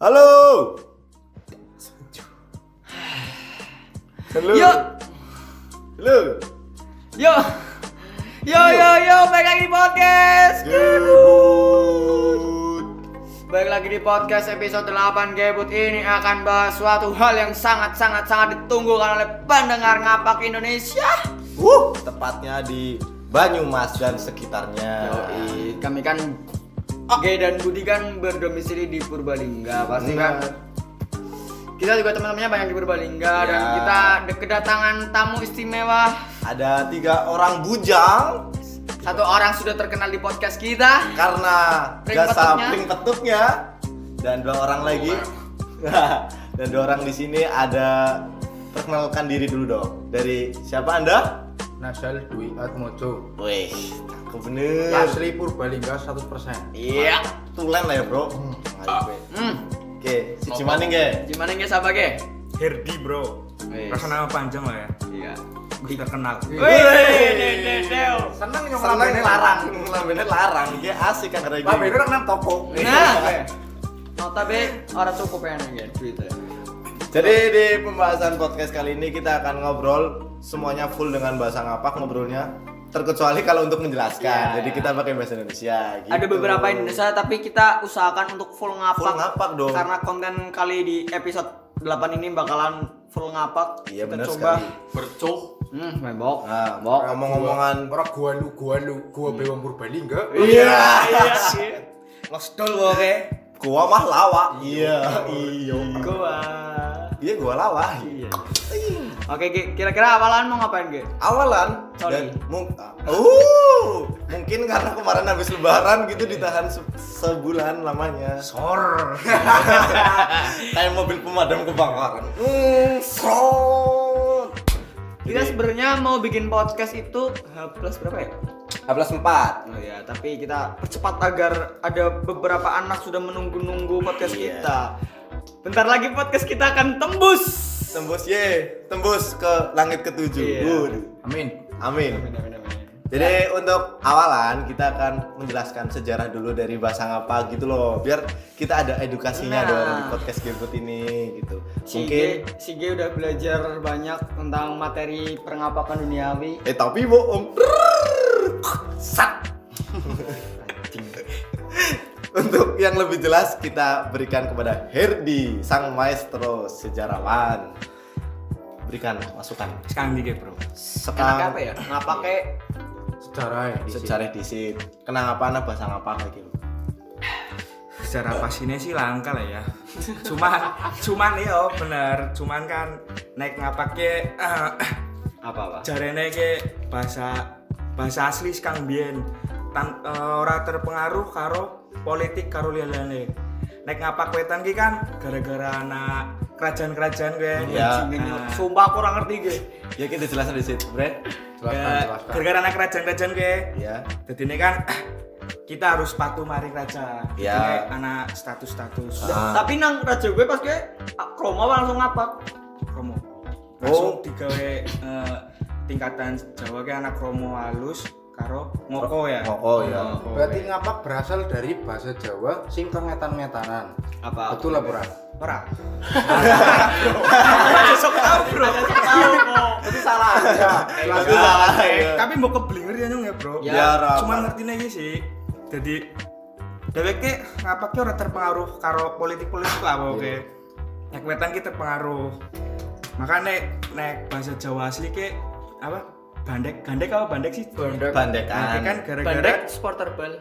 Halo. Halo. Yuk, Halo. yuk, yo yo yo, balik lagi di podcast. Gebut. Balik lagi di podcast episode 8 Gebut ini akan bahas suatu hal yang sangat sangat sangat ditunggu oleh pendengar ngapak Indonesia. Wuh, tepatnya di Banyumas dan sekitarnya. Yoi, kami kan G dan Budi kan berdomisili di Purbalingga pasti kan. Benar. Kita juga teman-temannya banyak di Purbalingga dan Ya. kita de- kedatangan tamu istimewa. Ada tiga orang bujang Satu orang sudah terkenal di podcast kita. karena Pring jasa pring petuknya dan dua orang lagi. dan dua orang di sini ada perkenalkan diri dulu dong. Dari siapa Anda? Nasal Dwi Atmojo Wih, bener. Asli Purbalingga 100% Iya. Tulen lah ya bro. Ayo, Hmm. Oke, si Cimaning ge. Gimana nggak sabar ge? Herdi bro. Rasa nama panjang lah ya Iya. Gus terkenal Wih, Seneng yang lambene larang, lambene larang. Dia asik kan kayak Lambene orang nang toko Nah, notabe orang cukup ya nih Twitter. Jadi di pembahasan podcast kali ini kita akan ngobrol semuanya full dengan bahasa ngapak ngobrolnya. Terkecuali kalau untuk menjelaskan. Ya, Jadi ya. kita pakai bahasa Indonesia. Gitu. Ada beberapa Indonesia tapi kita usahakan untuk full ngapak. Full ngapak dong. Karena konten kali di episode 8 ini bakalan full ngapak. Iya, kita benar coba. Bercuh. Hmm, membok. Nah, Bok. ngomong-ngomongan Orang gua lu gua lu gua bewang Purbalingga Iya. iya. Ngestol oke. Gua mah lawa. Iya, iya. Gua. Iya, gua lawa. Iya. Oke, Ge. kira-kira awalan mau ngapain, Ge? Awalan Sorry. dan mung- uh, mungkin karena kemarin habis lebaran gitu ditahan se- sebulan lamanya. Sor Kayak mobil pemadam kebakaran. Hmm, srot. Kita sebenarnya mau bikin podcast itu H plus berapa ya? Hablas 4. Oh ya, tapi kita percepat agar ada beberapa anak sudah menunggu-nunggu podcast Iya. kita. Bentar lagi podcast kita akan tembus. Tembus ye, tembus ke langit ketujuh. Iya. Waduh. Amin Amin. Jadi untuk awalan kita akan menjelaskan sejarah dulu dari bahasa ngapa gitu loh, biar kita ada Nah. edukasinya dong di podcast Gebut ini gitu. Si Mungkin G, si G udah belajar banyak tentang materi pengapakan duniawi. eh tapi bohong. Sat. Lebih jelas kita berikan kepada Herdi, sang maestro sejarawan. Berikan masukan. Sekarang dikit bro Sekarang apa ya? Ngapake Sejarah ya di sini. sejarah disit. Kenapa anak bahasa ngapa kayak gitu? Secara pastinya sih langka lah ya Cuman Cuman ya bener Cuman kan Naik ngapake uh, apa pak? Jarene ke Bahasa Bahasa asli sekarang biyen Tan, eh, ora terpengaruh karo politik karo liyane. Nek ngapak wetan ki kan gara-gara anak kerajaan-kerajaan gue. Iya. Nah, Sumpah aku kurang ngerti Ge. Ya kita jelasin di situ, Bre. Ya, jelaskan gara-gara anak kerajaan-kerajaan gue. Ya. Jadi ini kan kita harus patuh mari raja. Ya. Anak status-status. Ah. Tapi nang raja gue pas gue kromo langsung ngapak. Kromo. Oh. Langsung digawe eh, tingkatan Jawa ke anak kromo halus karo ngoko ya. Ngoko, ya. Ngoko, Berarti ya. ngapak berasal dari bahasa Jawa sing kengetan-ngetanan Apa? Betul lah Pura ora. Sok tahu bro. Tahu kok. Itu salah aja Itu salah. ya. Tapi mau keblinger ya nyong ya, Bro. Ya, Ya, Cuma ngerti nih sih. Jadi dheweke ngapake ora terpengaruh karo politik-politik lah oke. Nek wetan ki terpengaruh. Makanya nek bahasa Jawa asli ki apa? Bandek, gandek apa bandek sih? Bandek Bandek kan gara-gara Bandek supporter bal.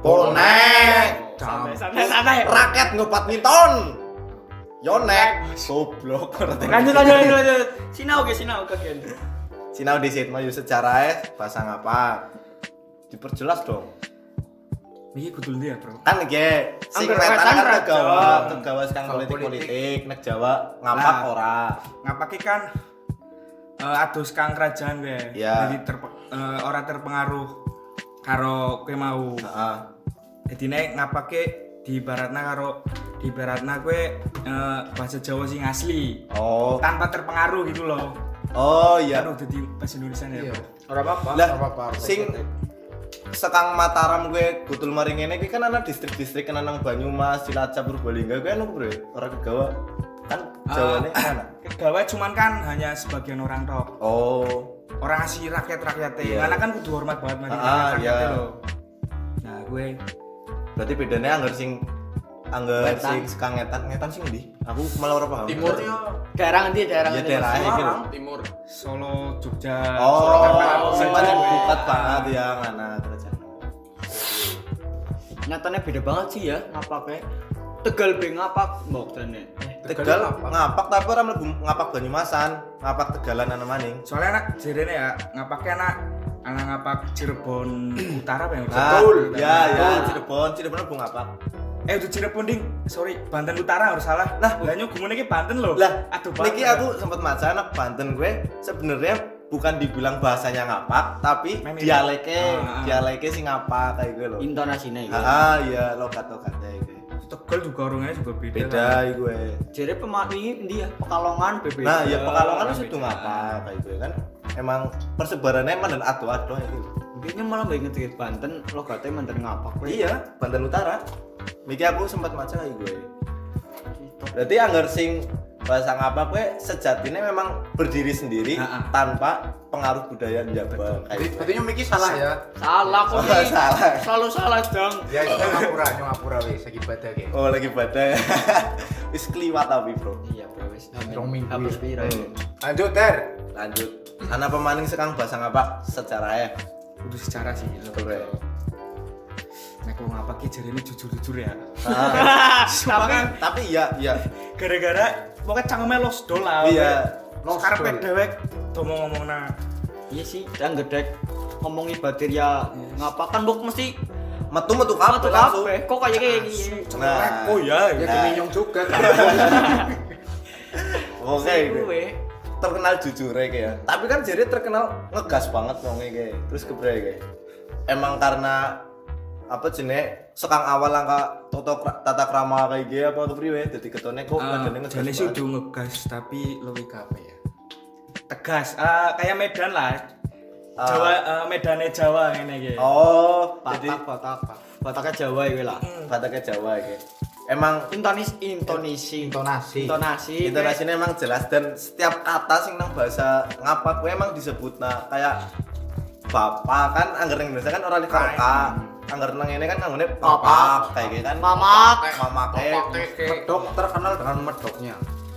Bonek. Cam. Santai santai. Raket ngopat niton. Yonek. Goblok. Lanjut lanjut lanjut. Sinau ge sinau kagian. Sinau di situ maju secara eh bahasa ngapa? Diperjelas dong. Iki kudu ndi ya, Bro? Kan ge sing Angger wetan kan tegawa, tegawa sekarang Kalau politik politik. politik, nek Jawa ngapak ora. Ngapake kan eh, adus kang kerajaan gue. Ya. Jadi terpe- eh, ora terpengaruh karo kowe mau. Heeh. Jadi nek ngapake di baratna karo di baratna kue eh, bahasa Jawa sing asli Oh. tanpa terpengaruh gitu loh. Oh iya. Kan udah di bahasa Indonesia ya. Iya. Bro. Ora apa-apa. Lah, apa-apa, sing sekang Mataram gue Gutul Maring ini gue kan anak distrik-distrik kan nang Banyumas, Cilacap, Purbalingga gue anu bro orang kegawa kan Jawane mana? Kegawe cuman kan hanya sebagian orang tok. Oh, Orang asli rakyat-rakyatnya. Iya. Karena kan kudu hormat banget sama Ah, rakyat-rakyatnya iya. loh. Nah, gue berarti bedanya anggar sing anggar Wetan. sing sekang ngetan ngetan sing ndi? Aku malah ora paham. Timur Daerah nanti daerah Ya ngendi, daerah Mas? iki lho. timur Solo, Jogja, Oh, Jawa. bukat banget ya ngana kerajaan. Nyatanya beda banget sih ya ngapaknya. Tegal be ngapak mbok trene. Eh, Tegal ngapak tapi ora mlebu ngapak Banyumasan, ngapak Tegalan ana maning. Soalnya anak jirene ya, ngapaknya anak anak ngapak Cirebon Utara apa ya? Ah, Betul. ya ya Cirebon, Cirebon mlebu ngapak. Eh udah Cirebon ding, sorry Banten Utara harus salah. Nah, lah nyok gumune iki Banten loh. Lah, aduh niki aku sempat maca anak Banten gue sebenarnya bukan dibilang bahasanya ngapak, tapi dialeknya, Ah, ah. dialeknya sing ngapak kayak gue loh. intonasinya iki. Ah, iya lokat-lokatnya gue. Tegal juga orangnya juga beda. Beda gue. Jadi pemak ini ndi ya? Pekalongan BB. Nah, ya Pekalongan itu ngapak kayak gue kan. Emang persebarannya emang dan ado-ado itu. Kayaknya malah inget ya, Banten logatnya mantan ngapak. weh. Iya, Banten Utara. Miki aku sempat maca kayak gue. Berarti anggar sing bahasa ngapa gue sejatinya memang berdiri sendiri tanpa pengaruh budaya Jawa kayak gitu. yang mikir salah ya. Salah kok Oh, salah. Selalu salah dong. Ya itu ngapura, ngapura wis lagi ibadah ge. Oh lagi badai. Wis kliwat tapi bro. Iya, bro wis. Rong minggu ya. pira. Hmm. Lanjut Ter. Lanjut. Anak pemaning sekarang bahasa ngapa secara ya. Kudu secara sih. Betul ya. Nek wong ngapak ki jarene jujur-jujur ya. Ah, Tapi tapi iya iya Gara-gara pokoknya cangkeme los dol lah. iya. Los Karepe dol. dewek ngomong ngomong nah. iya sih, dan gedek ngomongi batir ya ngapa kan buk mesti Metu metu apa kabeh tuh langsung. kabeh kok kayak gini Nah, Oh iya. Ya Nah. demi nyong juga kan. oke. Sih, gue. gue terkenal jujur ya kayak. Tapi kan jadi terkenal ngegas banget wongnya kayak. Terus kebre kayak. Emang karena apa jenis sekang awal langkah toto tata krama kayak gitu apa kepriwe jadi ketone kok nadane ngegas Jane sih banget. udah ngegas tapi lebih ke apa ya? Tegas, eh, kayak Medan lah. Ah. Jawa, eh, Medannya Jawa ini gitu. oh jadi Batak Batak Bataknya Jawa ya lah bataknya Jawa kayak emang intonis intonisi Intonasi. intonasi intonasinya emang jelas dan setiap kata sing nang bahasa ngapak gue emang disebut nah kayak bapak kan anggar nang Indonesia kan orang di kakak anggar nang ini kan nganggone bapak kayak gitu kan. Mamak. Mamak. Eh Medok terkenal dengan medoknya.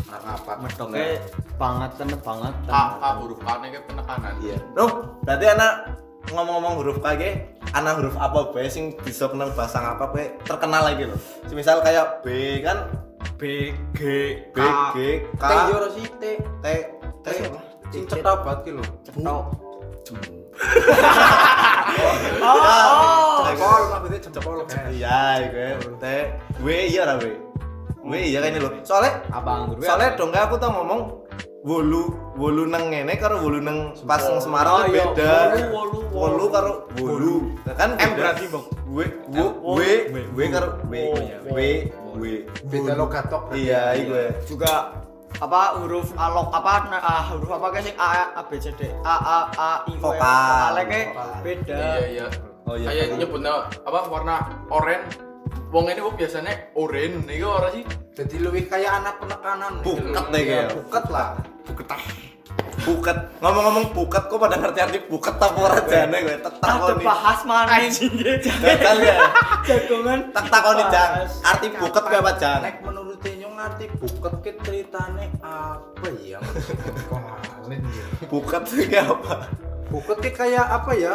Anak apa? medoknya banget tenet banget. A A huruf A nya penekanan. Iya. Oh berarti anak ngomong-ngomong huruf kage anak huruf apa bae sing bisa kenal bahasa ngapa bae terkenal lagi loh. Misal kayak B kan? B G B K. G K. T yo sih T. T T. Apa? Sing cetok banget ki lho. cetok oh Jempol maksudnya jempol kan. iya iku T W iya lah W W iya kan loh soalnya abang gue soalnya dong aku tau ngomong wolu wolu nang ngene karo wolu nang pas nang Semarang Oh, iya, beda wolu, wolu, karo wolu kan M berarti, Bang. W W W W karo W W W Beda logat tok. iya ya. juga apa huruf alok apa nah, ah, huruf apa guys A A B C D A A A I W Vokal. vokalnya Vokal. beda. Iya iya Oh, iya, kayak betul. nyebutnya apa warna oranye. Wong ini kok biasanya oranye nih kok orang sih? Jadi lebih kayak anak penekanan. Buket Iya, kayak. Buket lah. buket. Ngomong-ngomong buket kok pada ngerti arti buket tak ora jane gue tak takoni. bahas maning. Gagal ya? Jagongan. Tak takoni jang. Arti buket gue apa jang? Nek menurut ngerti buket ki ceritane apa ya? Ya. buket kayak apa Buket ki kayak apa ya?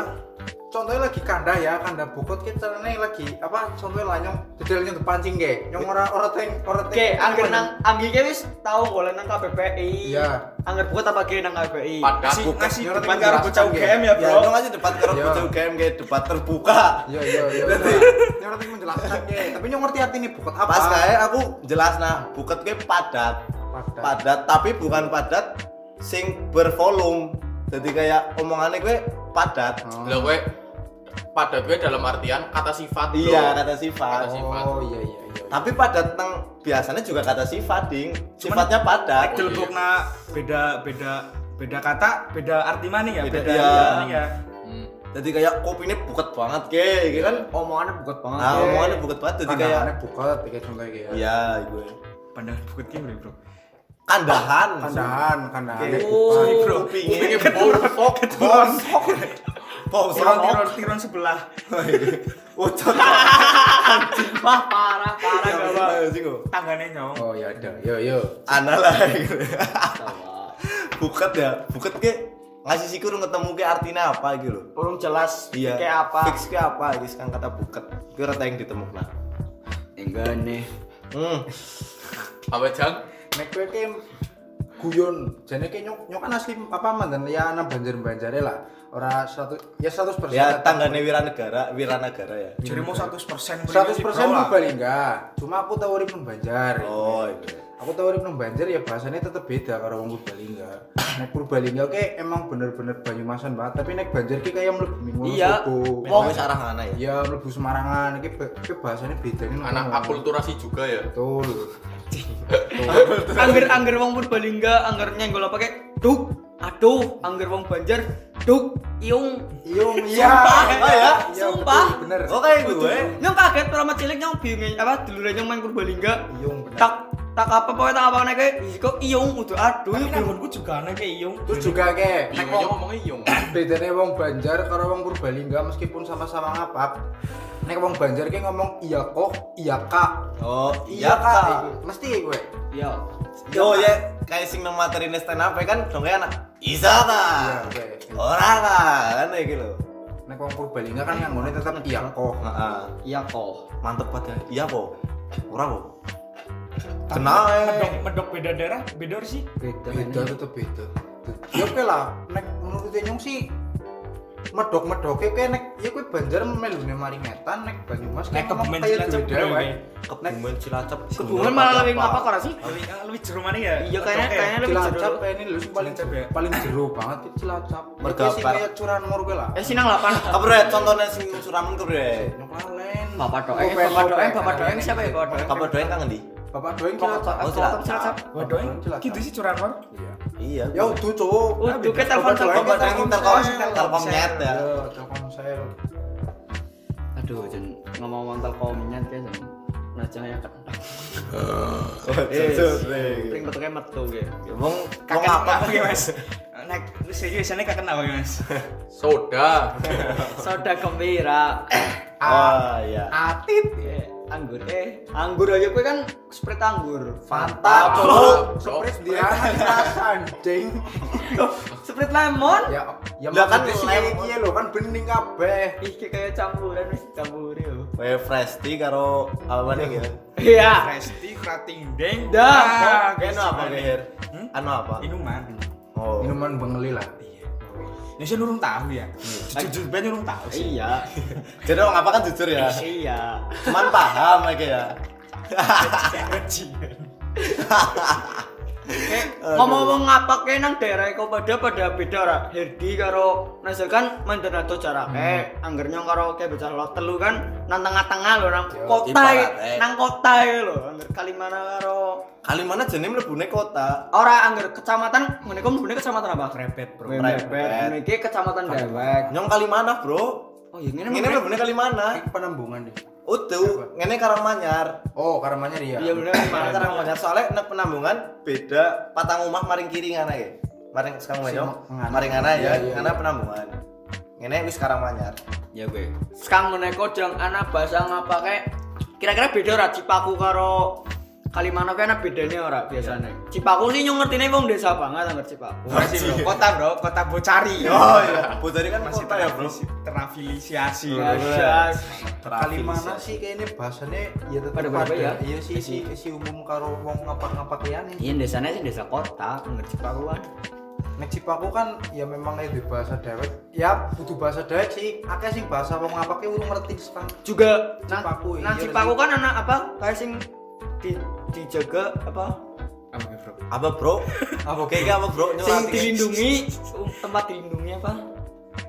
Contohnya lagi kanda ya, kanda buket ki ceritane lagi apa? Contohnya lah nyong detail nyong pancing ge. Nyong ora ora teng ora teng. Oke, angger nang anggi ke wis tau golek nang KBPI. Iya. Angger buat apa ge nang KBPI? padat ngasih Bukan, ngasih orang depan karo menjelaskan bocah ya. UGM ya ya bro dong aja debat karo Iya. bocah UGM kayak debat terbuka Iya iya iya. Nyong ora teng menjelaskan ge. Tapi nyong ngerti arti ini buket apa? pas kayak aku jelas nah buket gue padat Padat. padat tapi bukan padat sing bervolume jadi kayak omongannya gue padat Oh. Lah gue padat gue dalam artian kata sifat bro. iya kata sifat Kata sifat. Oh iya iya iya. tapi padat nang biasanya juga kata sifat ding sifatnya padat Nek dilebokna beda beda beda kata beda arti maning ya Beda, beda iya. arti ya Hmm. jadi kayak kopinya buket banget ke gitu kan Omongannya buket banget. nah ya. omongannya buket banget jadi kayak buket kayak contohnya kayak iya gue Pandangan bukit gimana bro? kandahan kandahan buket Sorry bro. kupingnya Bosok. bosok bosok Tiron tiron tiron sebelah. ucot Wah, parah, parah gak, kok. Tangannya nyong. oh ya ada yo yo. Ana lah. Buket ya. Buket ke ngasih sih kurang ketemu ke artinya apa gitu loh. Urung jelas iya. kayak apa. fix ke apa guys. Kan kata buket. Gue rata yang ditemukan. Enggak nih. hmm. Apa jang? nek kowe ki guyon jane ki nyok nyok kan asli apa mantan ya ana banjar-banjare lah ora satu ya 100% ya tanggane wiranegara wiranegara ya. Jadi mau 100% 100% bro. Purbalingga cuma aku tahu urip Banjar. Oh iya. Aku tahu urip Banjar ya bahasanya tetep beda karo wong Purbalingga. Nek Purbalingga oke emang bener-bener Banyumasan banget tapi nek Banjar ki kayak mlebu Wonosobo Iya. Wong wis arah mana ya? Ya mlebu Semarangan iki iki bahasanya beda ini. Anak akulturasi juga ya. betul. Angger angger wong Purbalingga angger nyenggol apa kayak duk aduh angger wong Banjar duk iung. Iyung iya. Sumpah. Oh ya? Iya, Sumpah. betul, bener. Oh kayak gue. nyong kaget pertama cilik nyong bingung apa dulure nyong main Purbalingga. Iyung bener. Tak tak apa pokoknya tak apa nek kayak kok iung udah aduh Tapi iung. nanggonku juga aneh kayak iyong. terus juga ke nek wong ngomongnya iyung. bedanya wong Banjar karo wong Purbalingga meskipun sama-sama ngapak nek wong Banjar ki ngomong iya kok iya kak. Oh iya iya kak. Mesti gue. Iya. Oh ya kayak sing nang materi stand up kan? Dongnya anak isa ta iya orang kan kayak gitu nek wong Purbalingga kan nganggone tetep iya kok. Heeh. iya kok. Mantep banget ya. Iya po. Orang po. Tapi kenal Medok eh medok beda daerah, beda sih. beda beda tetep beda. Ya oke lah nek menurut nyong sih medok medok oke nek ya kue Banjar melune Maringetan nek Banyumas Nek ngomong kebumen kayak Cilacap ya. kebumen cilacap kebumen malah lebih ngapa kok sih Lebih lebih jeru mana ya? Iya, kayaknya- kayaknya lebih Cilacap kayak ini sing paling ya? paling jero banget ki Cilacap. Mereka sih kayak curanmor gue lah. eh sinang lapan kabret contohnya sing suramen kabret Nyok lalen. Bapak doeng, Gopeng, Bapak doeng. Bapak doeng siapa ya Bapak doeng? kabar doain kangen di Bapak doeng Cilacap. Oh, Cilacap. Cilacap. Gitu sih curanmor. Iya. iya Ya udah cowok. Udah ke telepon Bapak doeng telepon Bapak doeng Telkomsel. Telkomnet ya. Ya, Telkomsel. Aduh, jen ngomong-ngomong telkomnya kayak jen. Nah, jangan ya kan. Eh, Ring betulnya metu gitu. Wong wong Kakek apa? ya mas? Nek seriusannya kakek apa ya mas? Soda. Soda gembira. Oh iya. Atit ya. Anggur eh, anggur aja gue kan sprite anggur. Mantap, cowok. Cok. Sprit dia rasa anjing. Sprite lemon. Ya, ya Lah kan sih kayak gini loh kan bening kabeh. Ih, kayak campuran wis campur yo. Kayak fresh tea karo apa nih ya? Iya. Resti, krating, deng. Dah. Anu apa Geher? Hmm? Anu apa? Minuman. Oh. Minuman bengeli lah. Sih nurung tahu ya. Jujur banget nurung tahu sih. Iya. Jadi wong apa kan jujur ya. Iya. Cuman paham aja ya. Eh, ngomong-ngomong ngapa ke nang daerah kau pada pada beda ra? Herdi karo Nasir kan mandanado jarake anggernya karo kayak bocah lo telu kan nang tengah-tengah lho nang Yo, kota nang kota lho angger kalimana karo Kalimana jenis mlebune kota. ora angger kecamatan ngene kok mlebune kecamatan apa? Repet bro. Wembet ngene iki kecamatan Dewek. Nyong Kalimana, Bro. Oh iya ngene Ngene mlebune Kalimana. Ini penambungan deh. Utuh, ngene Karangmanyar. Oh, karamanya dia. iya bener Mana Karangmanyar soalnya nek penambungan beda patang omah maring kiri ngana ya. Maring sekarang Si yo. ngana. Maring ngana Iya, ya, iya, ngana iya. penambungan. Ngene wis Karangmanyar. ya gue sekarang ngene kok anak bahasa ngapa kayak kira-kira beda ora Cipaku karo Kalimana kan bedanya ora biasanya. Cipaku sih nyong ngertine wong desa banget anggar Cipaku. Masih bro, kota bro, kota Bocari. Oh iya, Bojari kan Masih kota ya, Bro. terafiliasi. Dahsyat. Kalimana sih kayaknya bahasanya ya tetap Pada pada, ya? Iya sih si si umum karo wong ngapak-ngapak liyane. Iya desanya sih desa kota, anggar Cipaku kan. Nek Cipaku kan ya memang itu bahasa dewek. Ya butuh bahasa dewek sih. Akeh sing bahasa wong ngapake urung ngerti sekarang. Juga Cipaku, Nah, iya Cipaku sih. kan anak apa? Kayak sing di dijaga apa? Apa gitu bro? Apa, Bro? Apa kayaknya apa, Bro? Sing dilindungi um, tempat dilindungi apa?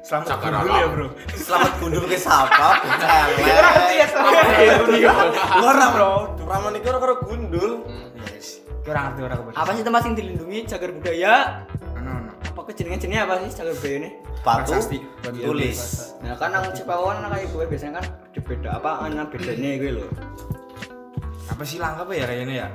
Selamat Cakar gundul alam. ya bro. Selamat gundul ke sapa? Celek. Ora, Bro. Ramon iki ora karo gundul. Yes. Kurang ngerti orang apa. Apa sih tempat sing dilindungi cagar budaya? Ano ano. pakai jenenge jenenge apa sih cagar budaya ini Batu Prasasti. tulis. nah kan nang Cipaku kan kayak gue biasanya kan beda apa ana bedanya gue loh Apa sih langkah apa ya kayaknya ya?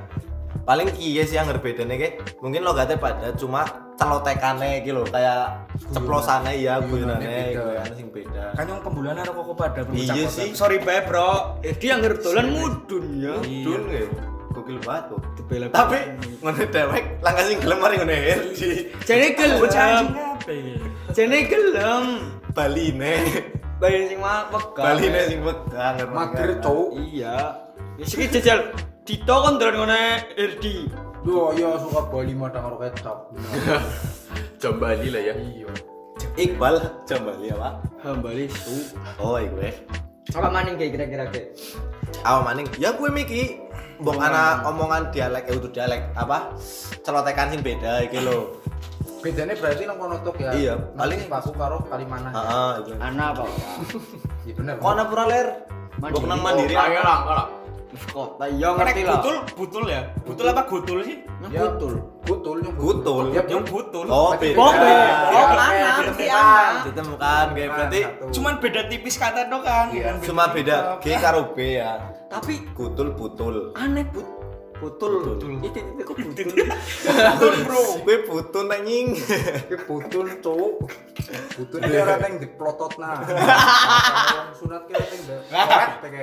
Paling kiye sih yang berbedanya kayak mungkin logatnya pada cuma celotekane gitu loh kayak ceplosane ya Guyonannya guyonane beda. guyonane sing beda. Kan yang pembulannya ada kok pada Iya sih. Sorry bae bro. dia yang dolan mudun ya Dun ya. Gokil banget kok. Tapi ngene dewek langkah sing gelem mari ngene di jadi Bocah gelem jadi gelem Baline. bayi sing mah pegang Baline sing pegang. Mager cowok. iya ya sih jajal Dito kan dolan ngene Erdi Duh, ya suka Bali mah karo kecap. Jambali lah ya. Iya. Iqbal Jambali apa? hambali su Oh, iku eh. apa maning kayak kira-kira kayak Awa maning, ya gue miki Mbok ana omongan dialek ya utuh dialek apa? Celotekan sing beda iki lho. Bedanya berarti nang kono tok ya. Iya, paling paku karo Kalimantan. Heeh, iku. ana apa Iya bener. Kok ana pura ler? Mandiri. Mbok nang mandiri. Oh, ayo lah, ayo lah. Wis kota iya Nek ngerti lah butul, butul ya? Butul apa gutul sih? Nang Ya, betul Gutul yang Gutul. Ya, Yang butul. Oh, beda. Oh, beda. Oh, Oke, mana? ditemukan. Ditemukan kayak berarti. Cuman beda tipis kata dong kan. Iya. Cuma beda G karo B ya. tapi Gutul butul. aneh but betul Betul. itu itu kok betul Butul, Bro. Gue butul anjing. Ki butul cowok. Butul dia ora teng diplotot nah. Sunat ki teng de.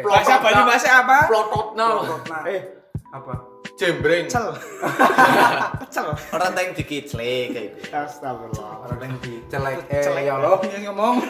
Bahasa Bali bahasa apa? Plotot. Plotot nah. Eh, apa? Jembreng. Cel. Cel. Orang teng dikiclek kayak gitu. astagfirullah Ora teng dicelek. Eh ya yang ngomong.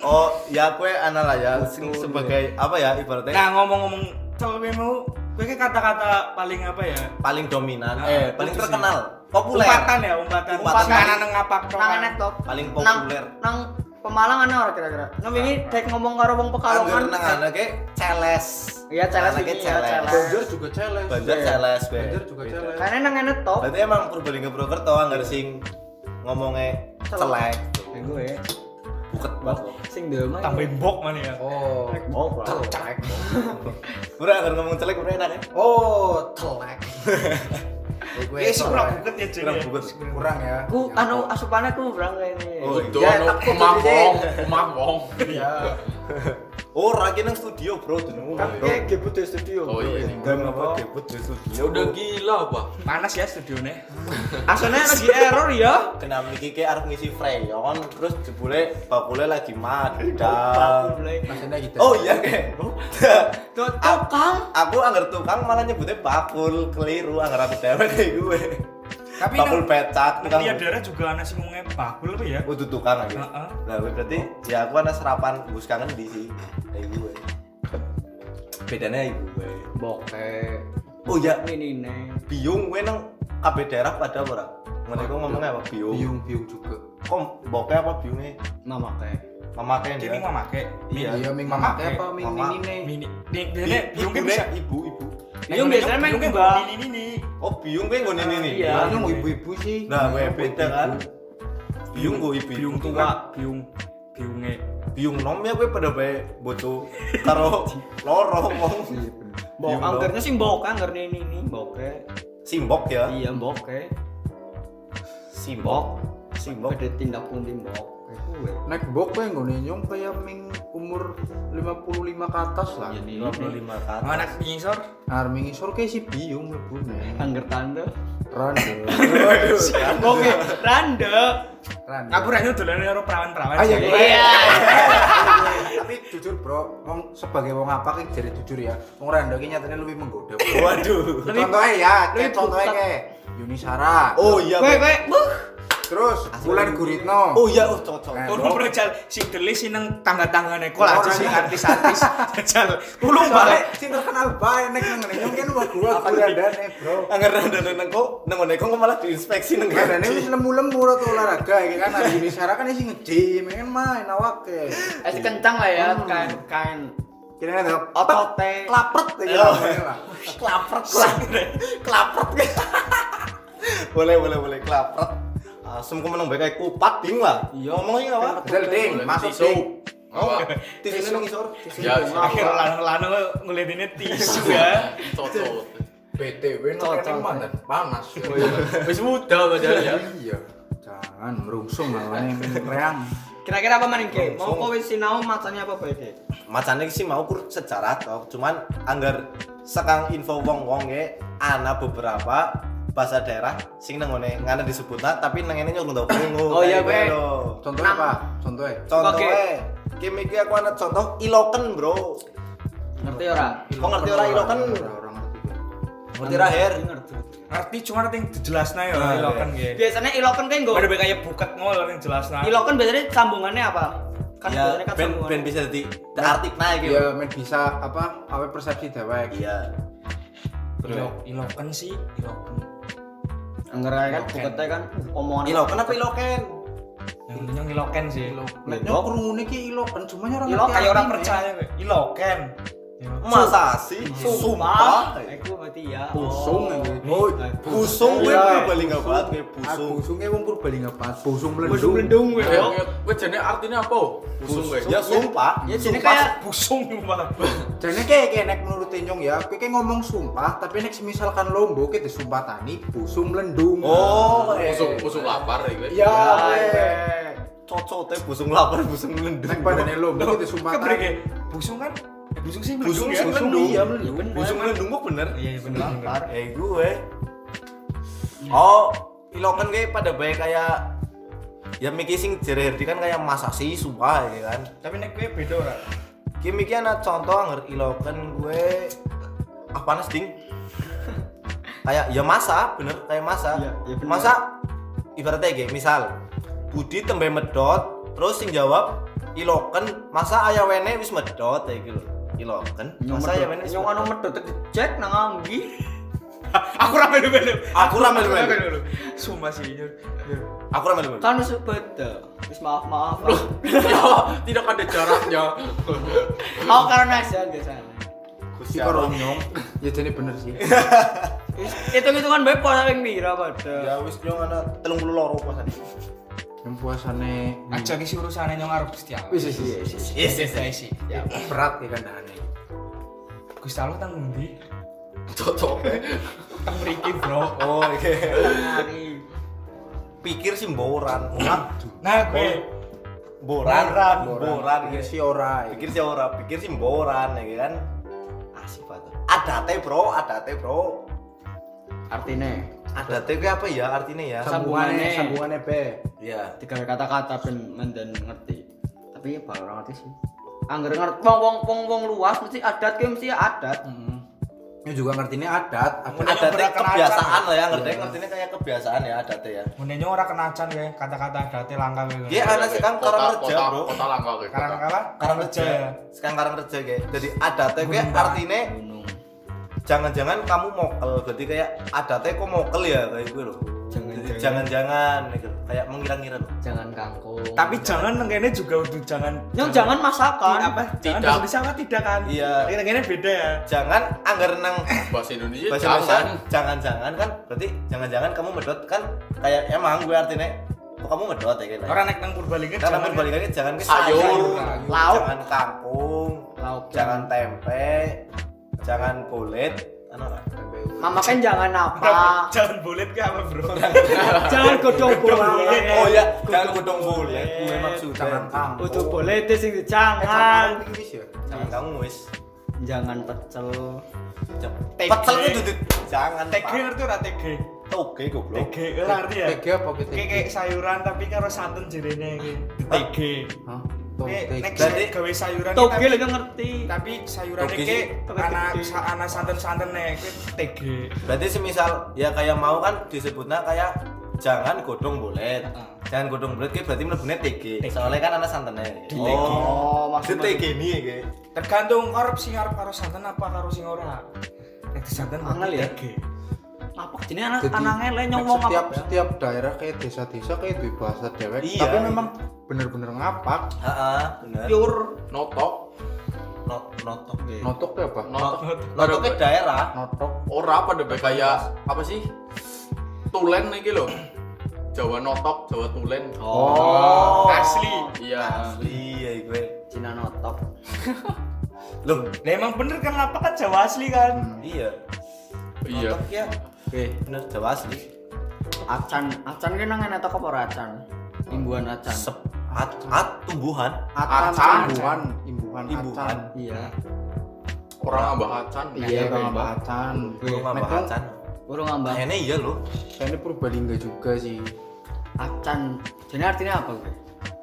Oh, ya gue ana lah ya sebagai apa ya ibaratnya Nah, ngomong-ngomong cel gue mau gue kayak kata-kata paling apa ya? paling dominan, Ah, eh paling itu sih. terkenal, populer. Umpatan ya, umpatan. Umpatan. Umpatan nang ngapak tok. nang kan. aneh top Paling nang populer. nang Pemalang ana ora kira-kira nang wingi dek ngomong karo wong Pekalongan nang ana kayak celes. iya celes Anaknya iki ya celes. celes Banjar juga celes. Banjar celes gue. Banjar juga celes. karena nang aneh top Berarti emang Purbalingga Purwokerto anggar sing ngomongnya celek. Gue Buket banget. sing delma Tambahin bok mana ya? Oh. oh Celek. Ura anggar ngomong celek ura enak ya. Oh, celek. Gue Eh, sih kurang buket ya, Jeng. Kurang ya. buket. kurang ya. ku anu asupannya ku berang ini Oh, Ya, anu, takut omah jadi. Oh, lagi nang studio, Bro. Kan kayak gebut di studio Oh iya. Dan apa debut di studio. Ya udah gila, Pak. Panas ya studionya. aslinya lagi error ya Kenapa iki kayak arep ngisi freon terus jebule bakule lagi madang. Maksudnya gitu. Oh iya kayak. tuh tukang aku anggar tukang malah nyebutnya bakul keliru anggar aku dewek kayak gue. Tapi bakul Nang tukang. dia daerah juga ana sing ngomongnya bakul apa ya? Udah tukang lagi. Heeh. Nah, berarti ya aku ada serapan bus kangen di sih kayak gue. Bedanya ibu gue. bokeh Oh iya, ini nih biung gue nang kabeh daerah pada apa ora? Ngene iku ngomongnya apa biung? biung-biung juga. Kok bokeh apa biungnya? mama kayak Mama kayak Kini mau make. Iya. Iya, ming Mama kayak apa ming mama. ming ini. Mini. Nih, biasanya biung kan Ibu, bisa. ibu, ibu. Biung biasanya main biung mbak. Ini ini nih. Oh, biung gue ngene ini nih. Iya. Ini mau ibu-ibu sih. Nah, gue beda kan. Biung gue ibu. Biung tua, biung biunge. Biung nom ya gue pada bae boco karo loro wong. bok Biung nom. angkernya sih bok angker ini ini bokeh Simbok ya. iya bokeh Simbok. Simbok. beda tindak pun timbok kayak gue Nek bok kowe nggone nyong kayak ming umur 55 ke atas lah. Iya, nih. 55 kan. Mau anak ngisor. Arming isor kayak si biung mlebune. angker tanda Rande. oke randa Rande. Aku rene dolane karo perawan-perawan. Ah, iya, sih. gue. iya Tapi jujur bro, wong sebagai wong apa ki jadi jujur ya. Wong Rande ki nyatane lebih menggoda. Waduh. Contohnya ya, kayak contohnya kayak Yuni Sara. Oh iya. gue Gue. Terus Bulan Guritno. Oh iya, oh cocok. Nah, Kono bro jal sing delis sing nang tangga-tanggane kok aja sing ya. artis-artis. Jal. Tulung Soalnya bae. sing terkenal bae nek nang ngene nyong kan wah gua Apa gua nih? randane bro. Angger rada nang kok nang ngene kok malah diinspeksi nang Randane gaji. wis lemu-lemu ora olahraga ya kan ada Yuni Sara kan sing nge-gym kan main awake. es kencang lah ya kain kain Kira ada otote klapret ya Oh. lah. Klapret klapret. boleh boleh boleh klapret. Asem ku meneng kayak kupat ding lah. Iya. Ngomongnya apa? Del ding, masuk Tisu. ding. Oh, tisu nang isor. Ya, Akhir lanang-lanang ngeliatinnya tisu ya. Cocok. BTW no Cocok. kan mandan panas. Wis muda padahal ya. Iya. Jangan merungsung lawannya reang. Kira-kira apa maning Ge? Mau kowe sinau macanya apa bae macane sih mau kur sejarah toh cuman anggar sekang info wong wong ge ana beberapa bahasa daerah sing nang ngene ngene disebutna tapi nang ngene nyurung tau krungu Oh, iya, Kayak Be. gitu lho. Contohnya apa? Contohnya. contohnya kim iki aku ana contoh iloken bro Ngerti ora? kok ngerti ora iloken Orang ngerti. ngerti ra her Ngerti. Cuma nanti jelasnya ya Nah, ilokan gitu. Biasanya iloken kan nggo. Ada kayak buket ngol yang jelasnya. Iloken biasanya sambungannya apa? Kan ya biasanya kan ben ben bisa jadi artik naik gitu Iya, men bisa apa? Apa persepsi dewek. iya Ilok, ilokan sih, ilokan. Angger ae kan buketnya kan omongan. iloken apa iloken Yang iloken sih. Nek krungune ki iloken, cuma orang Ilok ngerti Kayak orang artine. percaya, iloken. Ya. masa sih Sumpah. sumpah Iku berarti ya. Busung Oh. ini. oh busung gue paling gak banget gue busung busungnya wong Purbalingga pas, busung Busung melendung. lendung Kayak we. gue jane artinya apa? Busung gue. ya sumpah Ya jadi Sumpah. kayak Busung malah. Jane kayak kayak nek menurut Tenyong ya, kowe kayak ngomong sumpah, tapi nek misalkan lombo kita disumpah tani, busung melendung. oh eh. Busung busung lapar ya gue. Ya, Ya, cocok teh busung lapar busung lendung Nek badane lombo kita sumpah Kebrek tani. ya. Busung kan? Eh, busung sih Busung melendung ya. Busung melendung. iya melendung. bener. busung lendung kok bener Iya, iya, bener. bener. eh gue oh ilokan kayak pada baik kayak ya Miki sing jere Herdi kan kayak masa sih sumpah ya kan Tapi nek gue beda ora. Ki Miki ana contoh anger ilokan gue apa nes ding kayak ya masa bener kayak masa Iya, iya bener. masa ibaratnya kayak misal Budi tembe medot terus sing jawab iloken masa ayah wene wis medot ya gitu iloken Nyong masa wene wis nyong anu medot cek nang anggi. Aku ra melu-melu. Aku ra melu-melu. melu. Sumpah sih. Aku ramai dulu Kan wis beda. Wis maaf-maaf. Ya, tidak ada jaraknya. Mau karena aja biasanya. Si koronyong. Ya jadi bener sih. Wis hitung-hitungan bae pola ping pira pada. ya wis nyong ana 32 loro pasan Yang puasane Aja ki si urusane nyong arep Gusti Allah. Wis wis wis. wis. Guys sih. Ya berat ya kandangane. Gusti Allah tang ngendi? Cocok. Tang mriki, Bro. oh iya Hari. pikir sih boran Nah, gue boran Boran, boran Pikir iya. si ora. pikir sih ora pikir sih boran ya kan asik banget ada teh bro ada teh bro Artinya ada kayak apa ya artinya ya sambungane Sambungane. sambungane be. ya tiga kata-kata ben menden ngerti. Tapi ya baru ngerti sih. Angger ngerti wong wong wong wong luas mesti adat ki mesti adat. Ini juga ngertinya adat. Apa Mungkin ada kebiasaan ya. lah ya ngerti ngertinya kayak kebiasaan ya ada teh ya Mune nyong ora kenacan gue kata-kata adate langka gue. Iya, anak sekarang karang reja, kota- bro. Kota langka gue. Karang apa? karang reja ya. sekarang karang reja kayak jadi ada teh kayak artinya. Jangan-jangan kamu mokel berarti kayak ada teh kok mokel ya kayak gue loh Jangan-jangan. Gitu. kayak mengira-ngira loh Jangan kangkung. Tapi jangan nengkene juga udah jangan Nyong jangan masakan. apa? Jangan Tidak. Indonesia apa tidak kan? Iya. Nengkene beda ya. jangan anggar nang Bahasa Indonesia bahasa Indonesia jangan. jangan-jangan kan berarti jangan-jangan kamu medot kan kayak emang gue artinya kok kamu medot ya kayak Orang naik nang Purbalingga jangan berbalikannya jangan ke Sayur. sayur, Lauk. jangan kangkung Lauk. jangan tempe jangan kulit anu lah Mama kan jangan apa. Jangan bulet ke apa, Bro? jangan godong boleh. oh ya jangan godong boleh gue maksudnya Jangan kangkung. Udah boleh itu sing Eh, jangan. jangan kamu wis Jangan pecel. Pecel itu jangan TG Pak. ngerti ora TG? toge goblok TG ora ngerti ya? TG apa? Kayak kayak sayuran tapi karo santen jerene iki. TG. Hah? TG. nek Berarti- gawe sayuran Toge tapi- lagi ngerti. tapi sayuran iki anak anak santen-santen nek TG. berarti semisal ya kayak mau kan disebutnya kayak jangan godong Heeh. jangan godong bolet kayak berarti mlebune TG soalnya kan anak santennya Oh, itu maksud- TG nih kayak Tergantung arep sing arep karo santen apa karo sing ora. Nek santen Angel ya? Apa ini anak Jadi, anaknya nek nyomong setiap apa? setiap daerah kayak desa-desa kayak duwe bahasa dewek Iya. tapi memang bener-bener ngapak heeh bener Pure Notok. not notok deh notok ya apa Notok. notok ke daerah notok Ora pada bae kayak apa sih? Tulen iki lho. Jawa notok, Jawa tulen. Oh, Asli. Iya. asli ya gue Cina notok. loh Lah emang bener kan apa kan Jawa asli kan? iya Iya. notok ya Oke. bener Jawa asli Acan, acan ki nang toko apa acan? Imbuhan acan. Sep, at, at, tumbuhan. Acan, Acan. imbuhan, imbuhan, Imbuhan. acan. Iya. Orang nambah acan. Iya, bang mbak acan. Burung Nek ngambah wong- acan. Burung ngambang Kayaknya iya loh. Kayaknya Purbalingga juga sih. acan. Jadi artinya apa gue?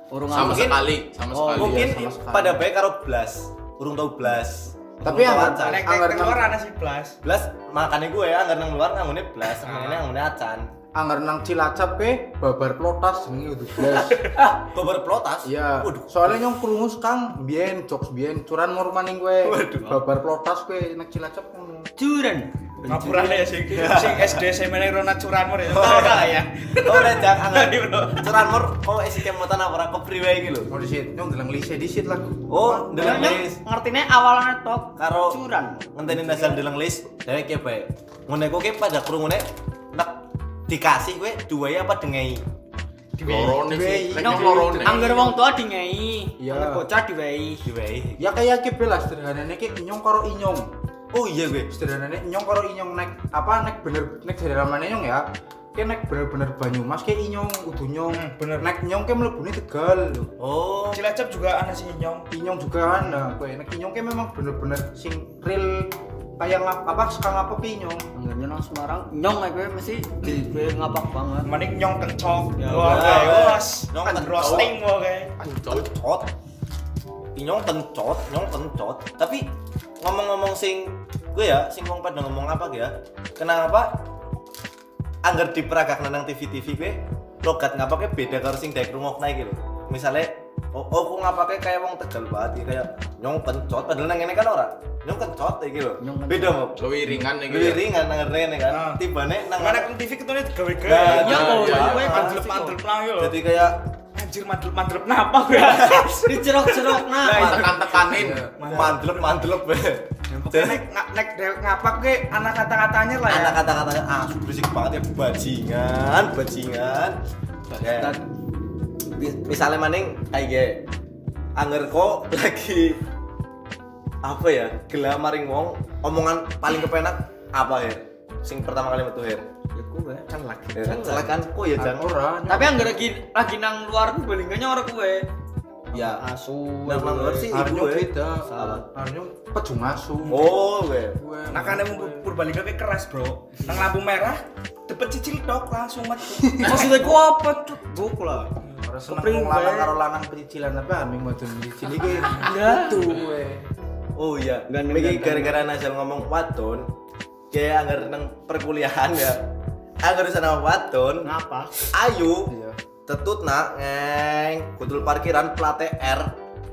Burung Sama ngambang. sekali, sama Oh, sekali. Mungkin sama sekali. pada baik karo blas. Urung tau blas. Tapi yang Anggar nek nang- keluar ana sih blas Blas makanya gue ya anggar nang luar ngangune blas, Ah. ngene ngangune acan. Angger nang Cilacap ke babar plotas jenenge udah blas. Ah, babar plotas. Iya. Soalnya nyong krungu Kang, biyen jokes biyen curan mau kowe. Babar plotas kowe nek Cilacap ngono. Curan. Ngapurane ya sing sing SD semene Rona Curanmor ya gak lah ya Oh, anggar. Iya, bro. Curanmor oh isi kemotan apa ora kepriwe iki lho. Oh disit, nyong delang lise disit lah. Oh, ndeleng lis. ngertine awalnya tok Karo curan. ngenteni dasar ndeleng lis, dhewek ki bae. Ngene kok ki pada krungune nek dikasih kowe duwe apa dengei. Lorone sih. Nek lorone. anggar wong tua dingei. Iya. Anggar bocah diwehi. Diwehi. Ya kayak ki belas sederhanane ki nyong karo inyong. Oh iya gue. Sederhanane nyong karo inyong nek apa nek bener nek ramane nyong ya. Ki nek bener-bener Banyumas ki inyong kudu nyong. Hmm, bener. Nek nyong ki mlebune Tegal. Oh. Cilacap juga ana sih nyong Inyong juga ana kowe nek inyong ki memang bener-bener sing real kayak ngap apa sekarang apa ki inyong. Anggarnya nang Semarang nyong kayak gue mesti di gue ngapak banget. maning nyong kencok Ya, wah ya. kayak Nyong kan kencok. roasting wah kayak Inyong kencot, nyong kencot. Tapi ngomong-ngomong sing gue ya, sing wong pada ngomong apa ya? Kenapa anggar diperagak nang TV-TV gue logat ngapake beda karo sing daek rungokna iki lho. Misale oh, oh kok ngapake kayak wong Tegal banget iki, kayak nyong kencot padahal nang ngene kan ora. Nyong kencot iki lho. Nyong kencot. Beda mau. Lebih ringan nih Lebih ringan nang ngene kan. Ah. Tibane nang mana kan TV ketune digawe Nah, gawe Ya iya, iya, iya. mandel mandel plang yo jadi kayak anjir mandel mandel kenapa gue dicerok-cerok nah. Tekan-tekanin. mandelep mandelep nek nga- nek dewek ngapak ke anak kata-katanya lah ya anak kata-katanya ah berisik banget ya bajingan bajingan ya. Misalnya maning kayak anger kok lagi apa ya gelam maring wong omongan paling kepenak apa ya sing pertama kali metu her Ya gue. kan lagi ya kan kan kok ya jangan ora. Tapi anggar lagi lagi nang luar balingnya orang gue. Ya Asu. nang nang luar sih ibu ya. beda. Salah. Arnyong pejung asu. oh gue Gue makanya mau Purbalingga ke keras bro nang lampu merah dapet cicil dok langsung metu Maksudnya gue apa tuh? Buk lah. ora seneng Kepring lanang karo lanang pecicilan tapi aming wadon pecicil iki. Ya. Itu gue. Oh iya, ganteng. gara-gara Nasel ngomong wadon, kayak anggar nang perkuliahan ya. Anggar sana wadon, Ngapa? ayu, Iya. Tetut nak ngeng, kutul parkiran plat R,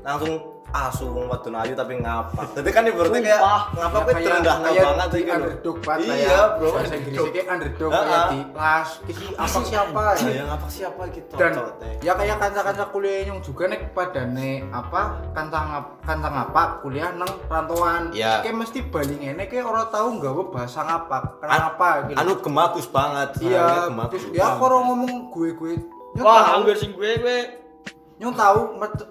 langsung asu wong wadon ayu tapi ngapa. Jadi kan ibaratnya kayak ngapa Ya, kayak- terendah banget iki lho. underdog banget lah Iya, ya. bro. Bahasa kayak underdog kayak di kelas apa siapa ya. Ya ngapa siapa gitu. dan ya kayak kanca-kanca kuliah yang juga nek pada nek apa kanca kanca ngapak kuliah nang rantauan Iya. kayak mesti balik ngene kayak orang tahu nggawe bahasa ngapak kenapa gitu Anu gemagus banget. iya terus ya kalau ngomong gue gue nyong Wah, tahu anggar sing gue gue nyong tahu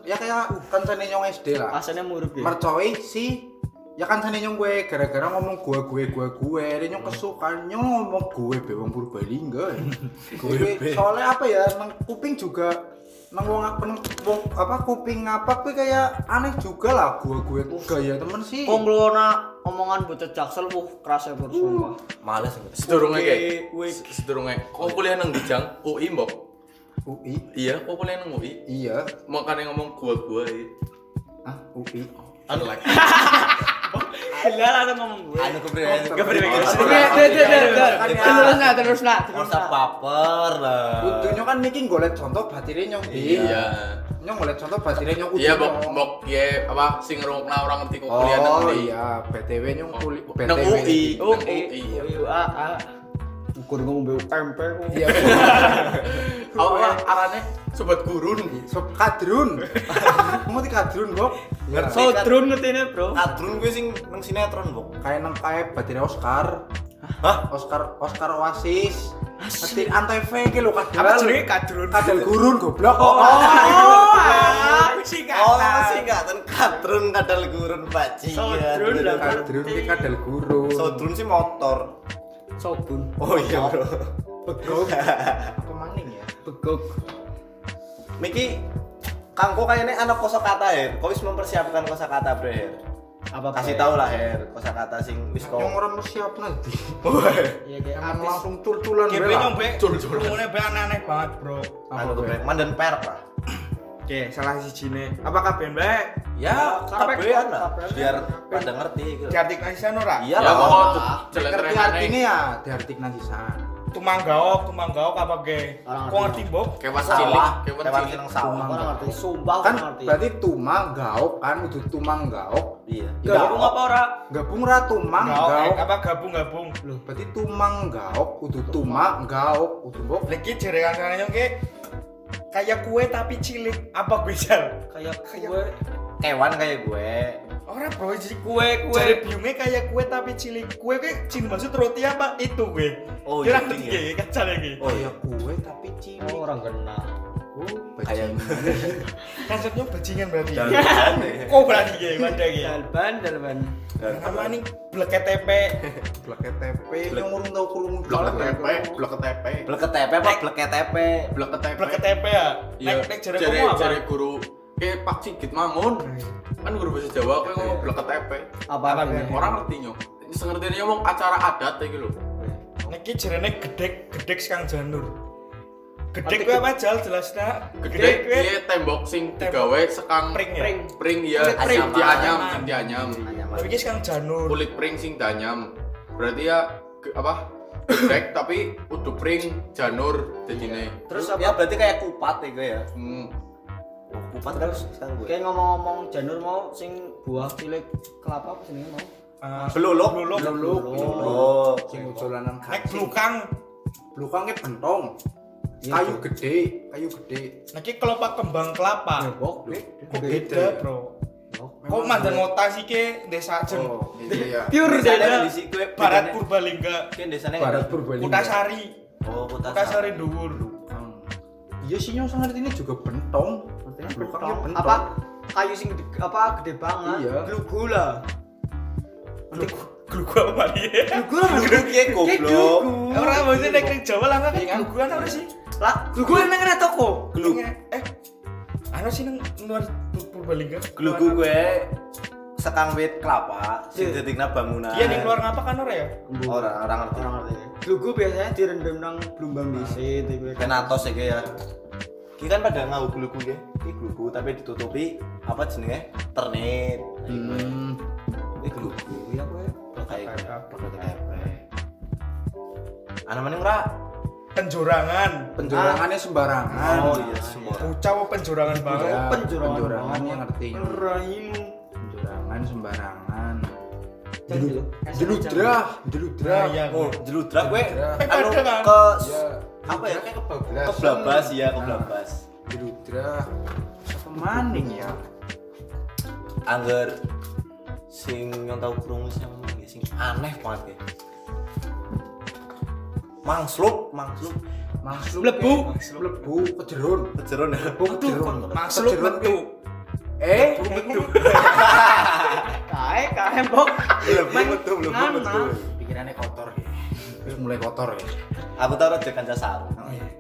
ya kayak kancane nyong SD lah asalnya muruk ya. mercoi si ya kan sana nyong gue gara-gara ngomong gue gue gue gue dia nyong kesukaan nyong ngomong gue bewang Purbalingga gue soalnya apa ya nang kuping juga nang wong apa nang wong apa kuping apa gue kayak aneh juga lah gue gue gaya temen sih Kok ngelona omongan bocah jaksel wuh keras ya sumpah. Males. Sedurunge kayak. Sedurunge. Kok kuliah nang Bijang? UI mbok. UI Iya, kok kuliah nang UI? iya Makanya ngomong gua-gua ya. ah UI Anu lagi. Gila langsung ngomong gue. Anu Oh, kepriwe. Oke. Terus nah, terus nah, terus Masa nah. baper lah. Kudunya kan niki golek contoh batire nyong di Iya. nyong golek contoh batire nyong Iya, kudu nyong. mbok ya apa sing ngerungokna orang ngerti kok kuliah nang Oh iya, BTW nyong kuliah Nang UI. Oh, Nang UI. Iya, ngomong BUMP kok. Iya. Apa arane sobat gurun. Sob kadrun. Mau di kadrun kok. Ngerti. So, drone ngerti ini, bro. Adrun gue sing nang sinetron, Bok. Kayak nang kayak batire Oscar. Hah? Oscar Oscar Oasis. Ngerti antv iki lho kadal. apa jenenge kadrun Kadal gurun goblok. oh ah, sih Oh, kata singkatan kadrun kadal gurun bajingan. Sodrun lah, Kadrun iki kadal gurun. Sodrun sih motor. Sobun. Oh iya, Bro. begok apa maning ya begok Miki Kangko kayaknya anak kosakata ya. Kau wis mempersiapkan kosakata. Her. apa Kasih tahu lah Her, kosakata sing wis kau. yang orang siap nanti ya kayak artis langsung tul-tulan bela. nyombe, ngomongnya be aneh-aneh banget bro. Anu tuh mandan per lah. Oke, salah si Cine. Apakah ben baik? Ya, Kabeh- kabehan lah. kabeh- Biar pada ngerti gitu. Diartikulasikan ora? Iya Ya lah. kok Ngerti jelek artinya ya diartik nanti san Tumanggaok, tumanggaok apa ge? Kok ngerti. Bob? Kewan cilik, kewan cilik. seneng sawah. ngerti sumpah kan ngerti berarti tumang gaok kan udah tumang gaok Iya. gabung apa ora gabung ra tumang Gaok, eh, gaok apa gabung-gabung? loh berarti tumang gaok udah tumang gaok udah bok Lagi jaringan kanannya ke kayak kue tapi cilik. Apa gue jal? kayak kue Kewan kayak gue. Orang bro, jadi kue kue Jari biungnya kayak kue tapi cilik. Kue gue cing maksud roti apa? Itu gue. Oh, iya, iya. ya, kacau lagi. Oh iya. kue tapi cilik oh, orang kena oh Kayak Konsepnya bajingan berarti. Kok berarti ya, mana ya? dalban dalban Nama ini bleket TP. blek KTP yang urung tau kurung Blok KTP, blok KTP. Blek KTP apa blek KTP? Blok KTP. Bleket TP ya. Iya, Nek nek jare kamu apa? jare guru kayak Pak Sigit Mangun. Kan guru bahasa Jawa aku ngomong blok KTP. apa? Orang ngerti nyok. Sengerti ngomong acara adat iki lho. Niki jarene gedek gedek Kang Janur. Gedek kuwi apa jal jelas nak? Gede kuwi piye tembok sing digawe sekang pring ya. Pring. pring ya sing dianyam, dianyam. Tapi ki Kang Janur. Kulit pring sing dianyam. Berarti ya apa? Gedek tapi kudu pring janur jadinya. terus Ya apa berarti kayak kupat ya gue ya. Hmm. Oh, kupat terus sekarang gue. kayak ngomong-ngomong janur mau sing buah cilik kelapa apa sini mau Ah, Beluluk. Beluluk. Beluluk. Oh. sing ujolanan Nek kaki blukang. blukangnya bentong Iya, kayu gede kayu gede Niki kelopak kembang kelapa. bebok Kok beda, Bro? Kok mandan ngota sih ke desa Jen? oh Iya. pure di sini gue Barat Purbalingga. Kan desanya barat Purbalingga Kutasari. Oh, Kutasari. Kutasari dhuwur. Hmm. iya sih nyong sangat ini juga bentong blukangnya bentong apa kayu sing gede, apa gede banget Iya. glugu lah Glugu apa dia? glugu lah Glugu ki goblok. Orang maksudnya nek Jawa lah kan gluguan apa sih? Lah glugu yang nang toko Gluk. Eh, ana sih nang luar Pur- Purbalingga. Glugu gue sekang wit kelapa sing Iya. dadekna bangunan. Iya ning luar ngapa kan ora ya? Orang orang ngerti. orang ngerti glugu biasanya direndam nang blumbang disit gitu Kenatos ya gue ya. Ki kan pada ngau glugu ge. Ki glugu tapi ditutupi apa jenenge? Ternit. hmm. Ini glugu ya gue. Kayak Apa? Ana meneng ora? Penjorangan. penjorangannya sembarangan Oh iya semua. Bocah apa penjorangan banget. Ya, penjorangan penjorangan banget. yang ngerti Raimu penjorangan sembarangan jeludrah jeludrah Nah, iya. Oh, jeludrak gue anu kan? ke ya apa ya? kayak kebablasan Keblabas ya, Nah, keblabas. jeludrah apa maning ya Angger sing yang tahu krungu sing sing aneh banget ya. Mangslup, mangslup. Maksud Lebu. lebu kejerun Kejeron ya. lebu kejerun Kejerun metu. eh? Kae kae bok Belum Main betul, belum ngana. betul. pikirannya kotor. ya Terus mulai kotor ya Aku tahu aja kanca sarung.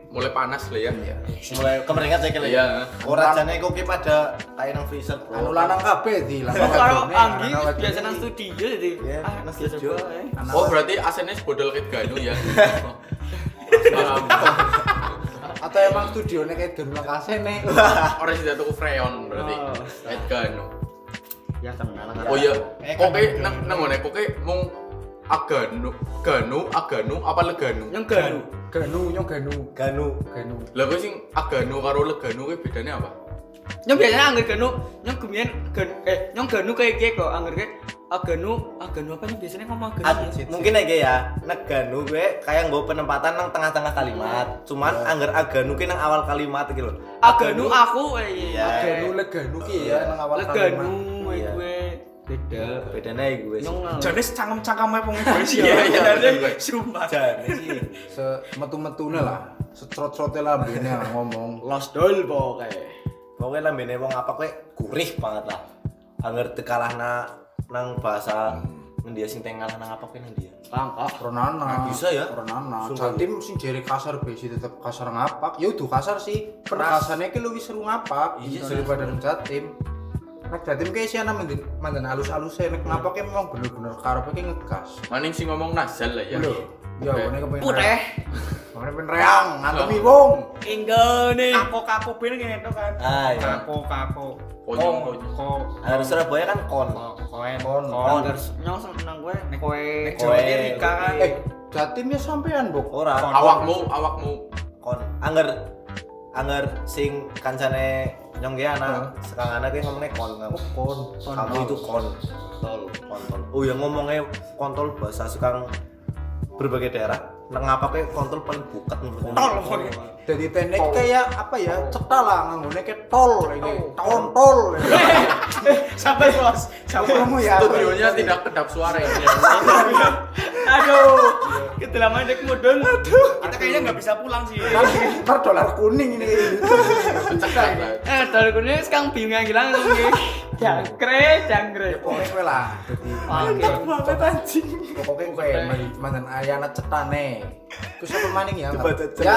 Mulai panas lah ya. iya Mulai kemeringat saya kira. Iya. Ora jane kok ki pada kayak nang freezer, Bro. anu lanang kabeh di lanang kalau Anggi biasa nang studio jadi Iya, ah nang studio. Anak Oh berarti asennya bodol kayak ganu ya. Atau emang studionya kayak ganu lakase nih Orang sudah tuku freon berarti. Oh, Kayak ganu. ya tenan Oh iya, Eh, kan nang nang ngene koke mung aganu, ganu, aganu apa leganu? yang ganu ganu nyong ganu Ganu. ganu Lah kowe sing aganu karo leganu kuwi bedane apa? yang biasanya angger ganu yang kemudian gan eh yang ganu kayak kayak kok angger kayak aganu aganu apa nih biasanya ngomong aganu Ad- ya? mungkin aja ya, nek ganu gue kayak nggo penempatan nang tengah-tengah kalimat. Cuman angger aganu ki nang awal kalimat iki lho. aganu aku eh Iya. ganu leganu ki ya nang awal leganu kalimat. eh Iya. gue beda Bedane iki gue. sih. nyong Jane cangkem-cangkeme wong Indonesia. Iya, iya, Jane iya. sumpah. Jane sih. semetu-metune lah setrot-trote lambene lah ngomong lost doll pokoknya Pokoknya lambene wong apa kowe gurih banget lah. Angger dikalahna nang bahasa Ndia sing tengah nang apa kene dia. Langkah. Ronana. Bisa ya? Sumpah. Jatim sing jere kasar besi tetep kasar ngapak. Ya udah kasar sih. Perkasane ki luwih seru ngapak Iya, daripada nang Jatim. Nek Jatim ki sih ana mandan mandan alus-alus nek ngapake memang bener-bener karepe ki ngegas. Maning sing ngomong nasal lah ya. Lho, ya Oke. ngene kepen. Putih. Ngene kepen reang, ngantemi wong. Inggone. Kako kako ben ngene to kan. Ah, iya. Kako kako. Konyong, Ko- konyong. ko Harus Surabaya kan kon. koen. Kon. Kon. Terus nyong seneng gue Nek Koe. Ki Rika kan. Eh, Jatim ya sampean, Bok. Ora. Awakmu, awakmu. kon angger angger sing kancane nyong ge anak sekarang anak ge ngomongnya kon kamu kon. Kamu itu kon. Tol kontol. Oh ya ngomongnya kontol bahasa sekarang berbagai daerah. Nang apa kayak kontol paling buket menurut Tol, nyong. kon. Jadi tenek kayak apa ya? Cetha lah nganggone kayak tol iki. Kontol. Sabar bos. Sabar. Kamu ya. Studionya tidak kedap suara ya. Aduh. Kita lama dek mudun. Aduh. Kita kayaknya nggak bisa pulang sih. Ntar dolar kuning ini. Lah. Eh, dari kuning sekarang bingung hilang lagi. Jangkre, jangkre. Pokoknya kowe lah. Jadi Mantap banget anjing. pokoknya kowe mantan ayana cetane. Apa maning ya? Coba cecet. Ya,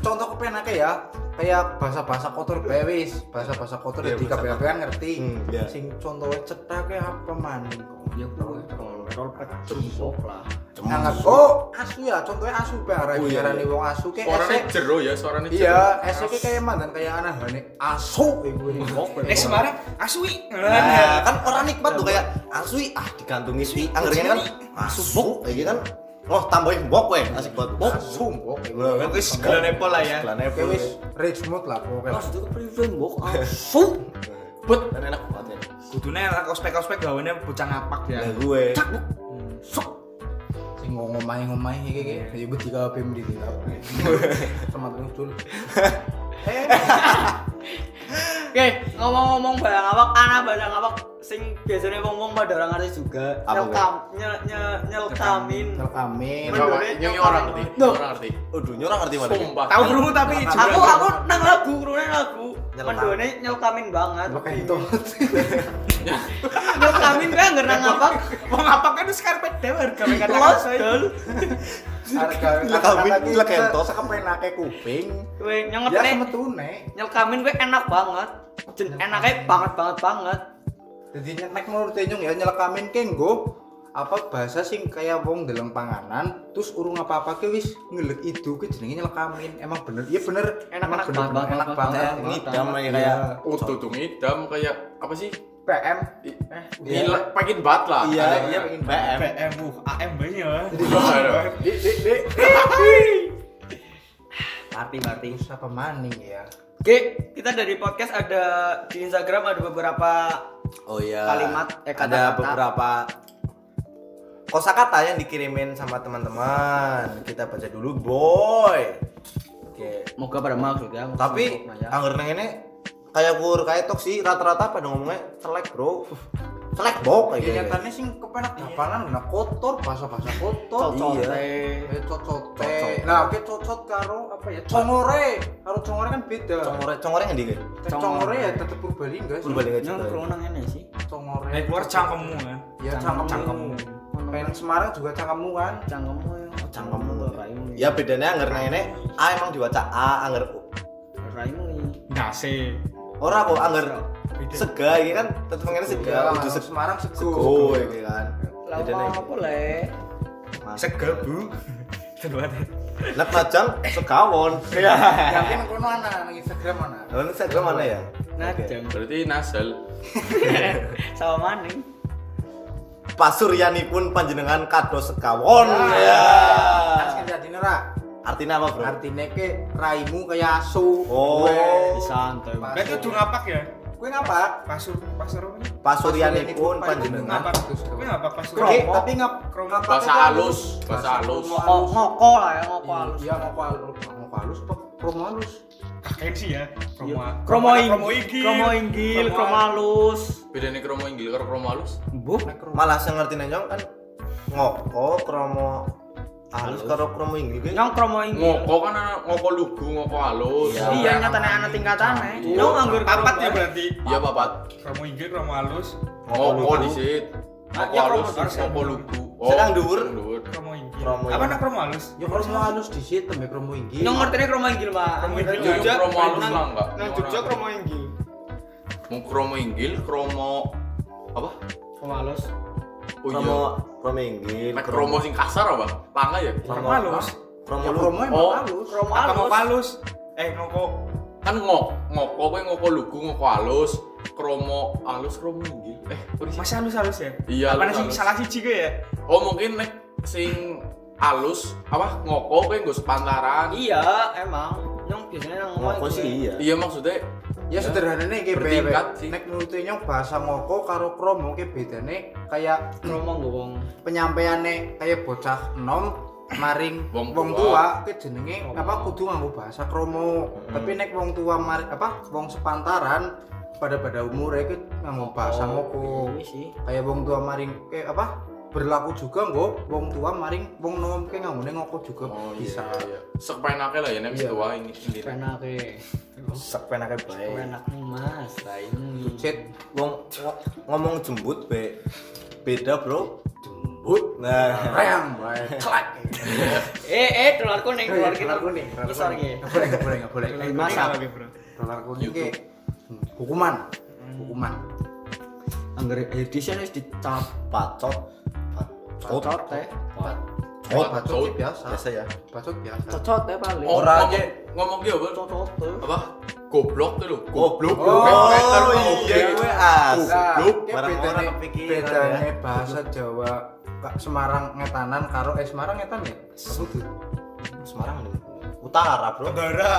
contoh kepenake ya. Kayak bahasa-bahasa kotor bae wis, bahasa-bahasa kotor Iya, di kabeh kan ngerti. Hmm, iya. Sing contohnya cetha kayak apa maning? Ya kontrol pek jempok lah. Anggap oh asu ya, contohnya asu arek Oh, iya, iya. wong asu kayak Suaranya jero ya, suaranya jero. Iya, esek kayak mantan kayak anehane asu iku. Eh Semarang asui. Nah, kan orang nikmat tuh kayak asui ah digantungi sui anggernya kan asu bok kayak kan oh tambahin bok weh asik banget bok Asu mbok. Lah, kan Wis nepol lah ya. Kayak wis rich mood lah pokoknya. Mas itu kepriven bok. Asu. but kan enak banget ya Kudune lah ospek-ospek gawane bocah ngapak ya. Lah gue Sok. Sing ngomong-ngomong iki iki kayak beti ka pem di Sama terus dul. Eh, Oke, ngomong-ngomong barang awak, anak barang awak sing biasanya ngomong pada orang ngerti juga. Apa, Nyelkam, nyel, nyel, nyelkamin. Nyelkamin. Ini orang ngerti. Orang ngerti. Aduh, nyorang ngerti mana? Sumpah. Tahu dulu tapi Aku aku nang lagu, kurune lagu. Mendone nyelkamin banget. Kayak itu. Nyelkamin kan nggak nang apa? Mau ngapak kan wis karpet dewe harga mereka Los, saya. dol. Harga kata-kata nyelekentos. kita Sekepenake kuping. Kowe Ya nyengetne semetune. nyelkamin gue enak banget. Jen, enaknya banget banget banget. Jadi nek menurut Tenyong ya nyelekamin ke nggo apa bahasa sing kayak wong dalam panganan terus urung apa-apa ke wis ngelek itu ke jenenge nyelekamin emang bener iya bener Enak, enak bener, banget, enak banget, banget banget. Ngidam kayak Iya. kayak Oh, tutung idam kayak apa sih? PM Iya. Gila, pengen banget lah. Iya, Ada- iya pengen BM. BM uh, AM banyak ya. jadi Aduh. di di di Party party. terus apa maning ya Oke, kita dari podcast ada di Instagram ada beberapa Oh iya. Kalimat, eh, ada kata-kata. beberapa kosakata yang dikirimin sama teman-teman. Kita baca dulu, boy. Oke. Moga pada maksud ya. Tapi ya. nang ini kayak kur kayak tok sih rata-rata pada ngomongnya celek, Bro. Celek bok kayak ya gitu. nyatanya sing kepenak dapanan nah kotor bahasa-bahasa kotor Cocok iya. Eh, cocot Cocot. teh nah oke cocot karo apa ya congore karo congore kan beda Congore congore ngendi ge? Teh congore ya tetep Purbalingga sih Purbalingga juga. kerunang ini sih. congore Eh keluar cangkemmu kan. ya cangkemmu Cangkemmu. nang Semarang juga cangkemmu kan Cangkemmu yang Cangkemmu. tuh, raimu. Ya bedanya angger nang ini A emang diwaca A angger U. Raimu. Dase. Ora kok angger sega iki kan tetep ngene sega kudu. Semarang sego iki kan. Lama Bedanya apa boleh. Sege bu. Lep najang segawon. Ya. yakin nang kono ana nang Instagram ana Lalu sega mana ya? Najang. Berarti nasal. Sama maning. Pasuryani pun panjenengan kados sekawon ya. Kan jadi ra Artinya apa, Bro? artinya ke raimu kayak asu Oh. Pas- Berarti udah ngapak ya? gue ngapa Pasur pasur apa nih? Pasuryani pun panjenengan Ngapak. Tapi ngapak pasur. Oke, tapi ngap ngapa Bahasa halus, bahasa halus. Ngoko lah ya ngoko halus. Iya, ngoko halus. Ngoko halus apa promo halus? Kakek sih ya. Kromo. Kromo Kromo inggil, kromo inggil, kromo halus. Beda nih kromo inggil karo kromo halus. Bu, kromo. malah sing ngerti nyong kan ngoko kromo halus karo kromo inggil ki. nyong kromo inggil. Ngoko kan ana ngoko lugu, ngoko halus. Iya. Iya nyatane anak tingkatane. Campur. Nyong nganggur Papat ya berarti. Iya, papat. Kromo inggil, kromo halus. Ngoko disit. Ngoko Ya, halus, ngoko lugu. Dhuwur. sekarang dhuwur. Kromo inggil. Apa nak kromo halus? Ya kromo halus di situ ya kromo inggil. Nyong ngertine kromo inggil, Pak. Kromo inggil. Jogja kromo halus nang- lah enggak. Nang Jogja kromo inggil. Mau kromo inggil, kromo apa? Kromo halus. Oh Promo iya. promo inggil. Mek kromo sing kasar apa? Langka ya? Kromo halus. Promo Ya lu. kromo emang Oh. halus. Kromo Apa halus. ngoko halus? Eh ngoko Kan ngok ngoko kowe ngoko lugu, ngoko halus, kromo halus, kromo inggil. Eh, masih halus halus ya? Iya, Apa halus, sih halus. salah siji gue ya? Oh, mungkin nek sing halus apa ngoko kowe nggo sepantaran. Iya, emang. Nyong biasanya Ngoko sih ya. iya. Iya maksudnya Ya sederhananya kayak Bertingkat sih. Nek nurute nyong bahasa ngoko karo kromo kayak bedane kayak Kromo nggo wong. penyampaiannya kayak bocah nom maring Wong wong, tua. tua ke jenenge Kromo. apa kudu nganggo bahasa kromo. Tapi nek wong tua mari apa wong sepantaran pada pada umurnya ke nganggo bahasa ngoko. Iya sih. Kayak wong tua maring kayak apa berlaku juga nggo wong tua maring wong nom ke nganggone ngoko juga Oh bisa. iya. Sepenake lah ya nek Iya. tua ini ini. Penake. Sak penake bae. Penakmu Mas, raimu. Cet Wong ngomong jembut be beda, Bro. jembut Nah, rayang bae. Celak. Eh, eh, dolar kuning, dolar kita. Dolar kuning, dolar Kisar kuning. ge. Nggak boleh, nggak boleh, nggak boleh. Eh, masak. Dolar kuning hukuman. Hukuman. Angger edition wis dicap pacot. cocot teh. Oh, bacot sih biasa. biasa ya. Bacot biasa. Cocot teh paling. Oh, Ora ngomong- aja. ngomong dia apa? Cocot teh. Apa? Goblok tuh lo. Goblok. Oh, Oh, iya gue as. Goblok. Barang orang kepikiran ya. bahasa Jawa Semarang ngetanan karo eh Semarang ngetan ya? Apa tuh? Semarang nih. Utara, Bro. Tenggara,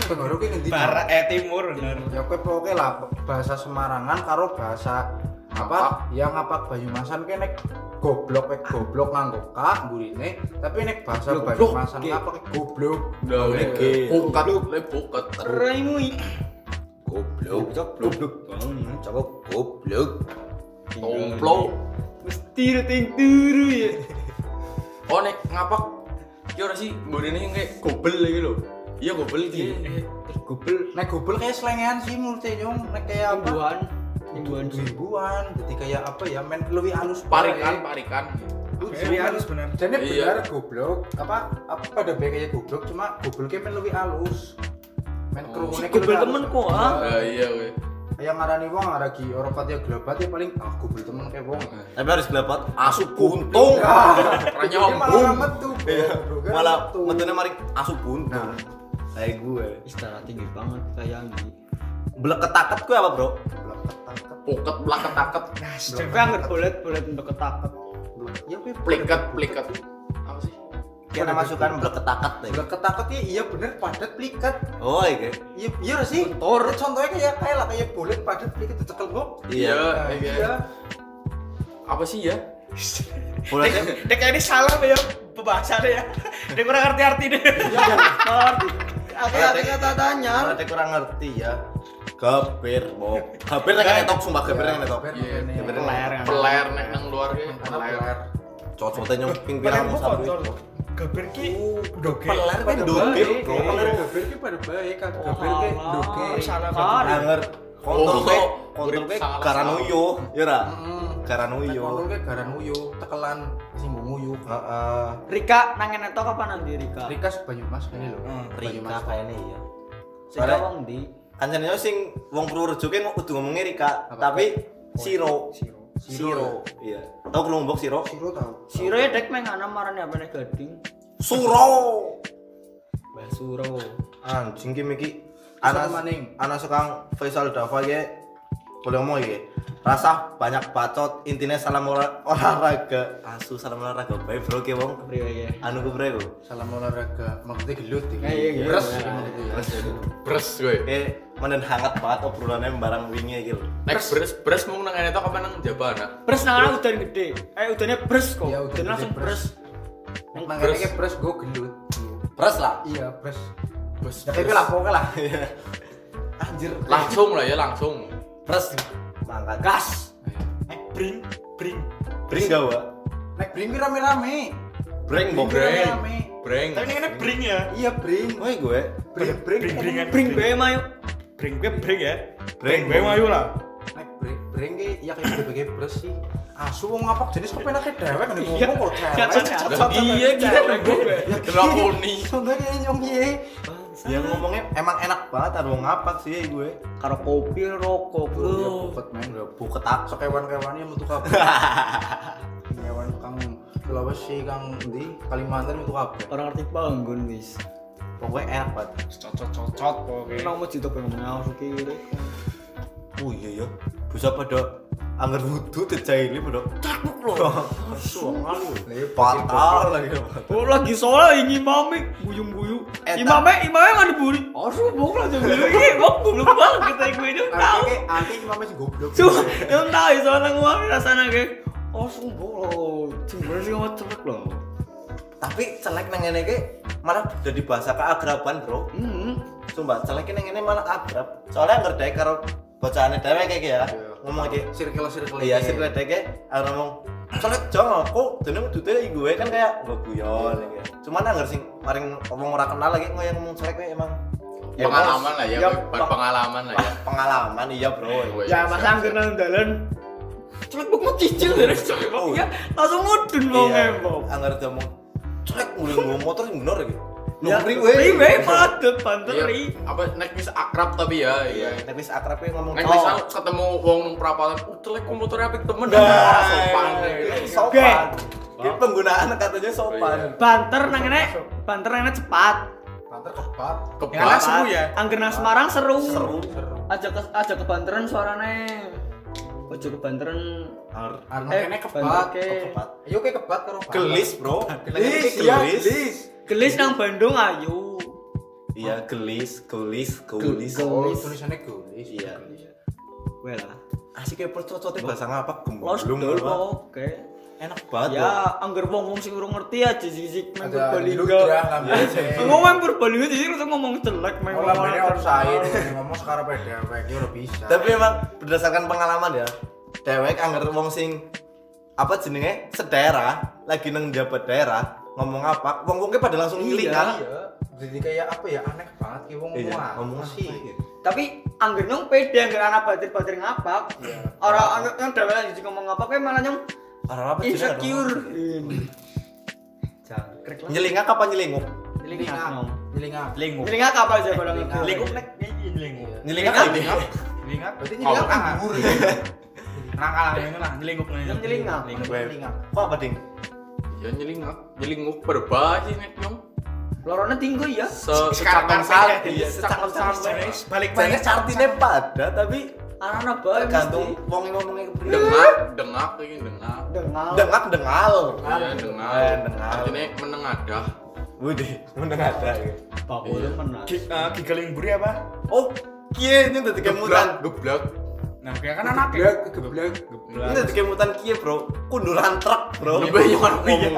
Tenggara ki ngendi? barat eh timur bener. Ya kowe pokoke lah bahasa Semarangan karo bahasa apa? Yang ngapak Banyumasan ki nek goblok eh goblok nganggo k mburine, tapi nek bahasa Goblok, Banyumasan ngapak goblok. Udah, Oke. Pukat, le pukat. Raimu. Goblok. Goblok. Coba goblok. Tomplo. Mesti ting turu ya. Oh nek ngapak ki ora sih yang kayak gobel iki lho. Iya gobel iki. Gobel, nek gobel kayak selengean sih menurut saya nyong nek kayak apa? Imbuhan. Imbuhan sih. Ribuan, jadi kayak apa ya? Men lebih halus Parikan, parikan. Lebih halus bener. Jadi Iya. benar goblok, apa apa pada baik kayak goblok cuma goblok men lebih halus. Men Oh. kerumunan Si goblok temenku, ah. Nah, iya we. Kayak ngarani wong ngaragi orang pati gelabat ya paling ah goblok temen kayak wong. Tapi harus gelapat asu buntung. Ora Ini malah metu. Iya. kan Malah metu. metune mari asu buntung. Nah. Kayak gue. Istana tinggi banget kayak Anggi. Bleketaket gue apa, Bro? Puket blaket-taket. Nah, Tapi angger bolet-bolet untuk ketaket. Ya kuwi Pliket, pliket. Apa sih? Kita masukkan bleketaket deh. Blek ketakut ya iya bener padat plikat. Oh, iya. Iya iya sih. Bentor. Ya, Contohnya kayak kayak lah kayak bulat padat plikat dicekel kok. Iya, Nah, iya. iya. Apa sih ya? Bulatnya Dek ini salah ya pembahasannya ya. Dek kurang ngerti arti deh. Hati-hati kata tanya. Ada kurang ngerti ya. Gabir, bok. Gabir nek netok sumpah gabir nek netok. Iya, ini. gabir Peler kan. Peler nek nang luar ki, Karena peler. Cocoknya nyong ping pirang kotor. Gabir ki doge. Peler kan baik, bro. Peler gabir ki pada baik kan. Gabir ki Oh, doge. salah Kan. Anger kontrol Oh, ke kontrol ke salah, garanuyo, ya ra? Heeh. Garanuyo. Kontrol ke garan uyu, tekelan uyu. Heeh. Rika nangen netok apa nanti Rika? Rika Banyumas ini lho. Hmm, Rika kayaknya iya. Soalnya- wong ndi? Kancane sing wong Purworejo ki kudu ngomongnya Rika, tapi Siro. Siro. Siro. Iya. Tahu kelompok Siro? Siro tau. Siro ya dek meng ana marane apa nih gading? Suro. Mbah Suro. Anjing ki miki Anak anak maning. anak sekarang Faisal Dava ya boleh ngomong ya rasa banyak bacot intinya salam olah- olahraga asu salam olahraga baik bro ke wong Priwe ya. anu ke bro Salam olahraga. Maksudnya gelut iki. Eh, iya, iya. Beres Iya. ya. Bres gue. kayak menen hangat banget obrolannya barang wingi gitu Nek bres, bres mau nang tok apa nang Jabana? Bres nang udan gede. Eh udannya bres kok. Iya, udan langsung bres. Nang ngene Beres. beres go gelut. pres lah Iya, beres. Ya kayak lah pokoknya lah. anjir Langsung lah ya, langsung. Pres mangkat Gas. Eh, bring, bring. bring gak wa Nek bring rame-rame. bring bok Breng. Rame. Breng. Tapi ini bring ya. Iya, bring. Woi gue Bring, bring. Bring, bringan. Bring bae mayu. Bring gue bring ya. Bring, gue mayu lah. Nek bring, bring ki ya kayak sebagai beres sih. asu wong ngapak jenis kepenake dewek nek ngomong kok Ya, cewek. Iya gitu. Drakoni. Contohnya nyong piye? Ya ngomongnya emang enak banget ada wong ngapak sih gue. Karo kopi rokok. Ya Bro. buket men. Udah buket tak. Sok kewan-kewannya metu kabeh. Kewan kang Sulawesi kang di Kalimantan metu kabeh. Orang ngerti panggon wis. Pokoknya enak banget. cocot-cocot pokoknya Kenapa mau jitu pengen ngawur kiri? Oh iya ya. Bisa pada anggar wudu dijaili pada cakbuk loh. Suang kali. Patah lagi. Oh lagi soalnya ini imame buyung-buyung. Eh, Imame imame nggak diburi. Oh subuh lah jadi ini kok belum banget kita gue itu tahu. Anti mama sih goblok. Cuma yang tahu ya, soalnya gua rasanya kayak oh subuh loh. Cuma sih nggak cepet loh. Tapi celek nang ngene iki malah jadi bahasa keagraban, Bro. Hmm. Sumpah, celek nang ngene malah agrab. Soalnya ngerti karo bocahane dhewe kayak ya. Ngomong iki. Circle-circle. Iya, sih gue deke aku ngomong Soalnya jong aku dene duduk gue kan kayak gue guyon gitu. Cuman anggar sing maring ngomong ora kenal lagi ngoyang ngomong celek gue emang Ya, Pengalaman lah ya, ya, pengalaman lah ya. pengalaman iya, Bro. Ya masa angker nang dalan. Cuma gue mau cicil dari Oh. ya langsung mudun mau Iya, ngembok. anggar dia ngomong celek mulai ngomong motor sing bener gitu. Ya, gue. priwe padet Iya, panteri. apa nek wis akrab tapi ya, iya. Nek wis akrab gue ngomong Nek "Oh, misal ketemu wong nang perapatan, "Oh, celek ku motor apik temen." Nah, sopan. Ini sopan. Ini penggunaan katanya sopan. iya. Banter nang ngene, banter nang ngene cepat. Panter kebat. yang lah Kebat. seru ya Angger nang Semarang seru. Seru. Aja ke aja kebanteran suarane. Ojo kebanteran. Ar- Arno Eh, kene kebat. banter ke. Kebat. Ayo ke kebat karo. Gelis, Bro. Gelis, iya, gelis. Gelis. Gelis nang Bandung ayo. Iya, gelis, gelis, gelis. Ge- Oh, Gelis. tulisannya gelis. Iya. Weh lah. Asik kayak percocotnya bahasa ngapa? Los Gemblung. oke. Enak banget. Ya, angger wong wong sing urung ngerti aja sisik main Ada Purbalingga. Ngambil sih. Ngomong main Purbalingga sisik terus ngomong jelek main Oh, lambene offside. Ngomong sekarang PDW iki ora bisa. Tapi emang berdasarkan pengalaman ya, dewek anggar wong sing apa jenenge sedaerah lagi nang jabat daerah ngomong apa wong wongnya pada langsung Iya. ngiling kan Iya. Jadi kayak apa ya aneh banget ki wong Iya, ngomong sih. apa gitu. Tapi angger nyong pede angger anak batir-batir ngapak. Iya. Orang angger yang dhewe lagi ngomong ngapak kayak malah nyong Orang apa insecure. Jangkrik lah. Nyelingak apa nyelinguk? Nyelingak. Nyelingak. lingkup Nyelingak apa aja kalau lingkup nek ini lingkup Nyelingak Nyelingak. nyelingak. Berarti nyelingak kan dhuwur. rangka lah ini lah Yang nyelingak. Nyelingak. Kok apa ding? Ya nyelingak, nyelinguk berbah sih nek nyong. Lorone tinggi ya. Se Sekarang kan iya, secakap sate. sate. balik balik cartine pada tapi Anak-anak bae tergantung mesti. wong yang ngomongnya kepriye. Dengak, dengak ini dengak. Dengal. Dengak dengal. Iya, dengar. Eh, dengar. Artinya menengadah. Widih, meneng ada gitu. Bakul menang. Gi- eh, gigaling buri apa Oh, kie ini tadi kemutan. geblak. Nah kayak kan anak Geblek, geblek. Ini tadi kemutan kie, Bro. Kunduran truk, Bro. Lebih yang orang ngomong.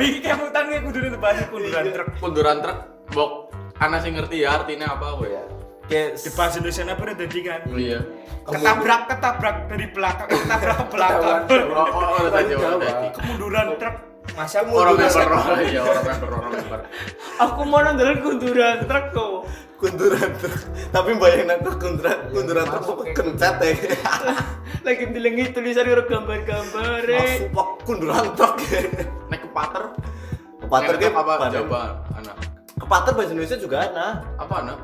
bikin kemutan kayak kudu bahasa kunduran truk Kunduran truk, bok. Anak sih ngerti ya artinya apa gue ya. Kayak di bahasa Indonesia apa udah jadi kan Iya. ketabrak ketabrak dari belakang ketabrak ke belakang Oh, oh, oh, tadi, oh, tadi. kemunduran truk masa Orang mundur member, iya orang member, orang member. Aku mau nonton kunduran truk kok. Kunduran truk. Tapi bayangin aku kunduran kunduran truk kok kencet ya. Lagi dilengi tulisan karo gambar-gambar. Masuk pak kunduran truk. Naik ke pater. Kepater Ngerti kayak apa? badan. Jawa anak. Kepater bahasa Indonesia juga ada. Apa anak?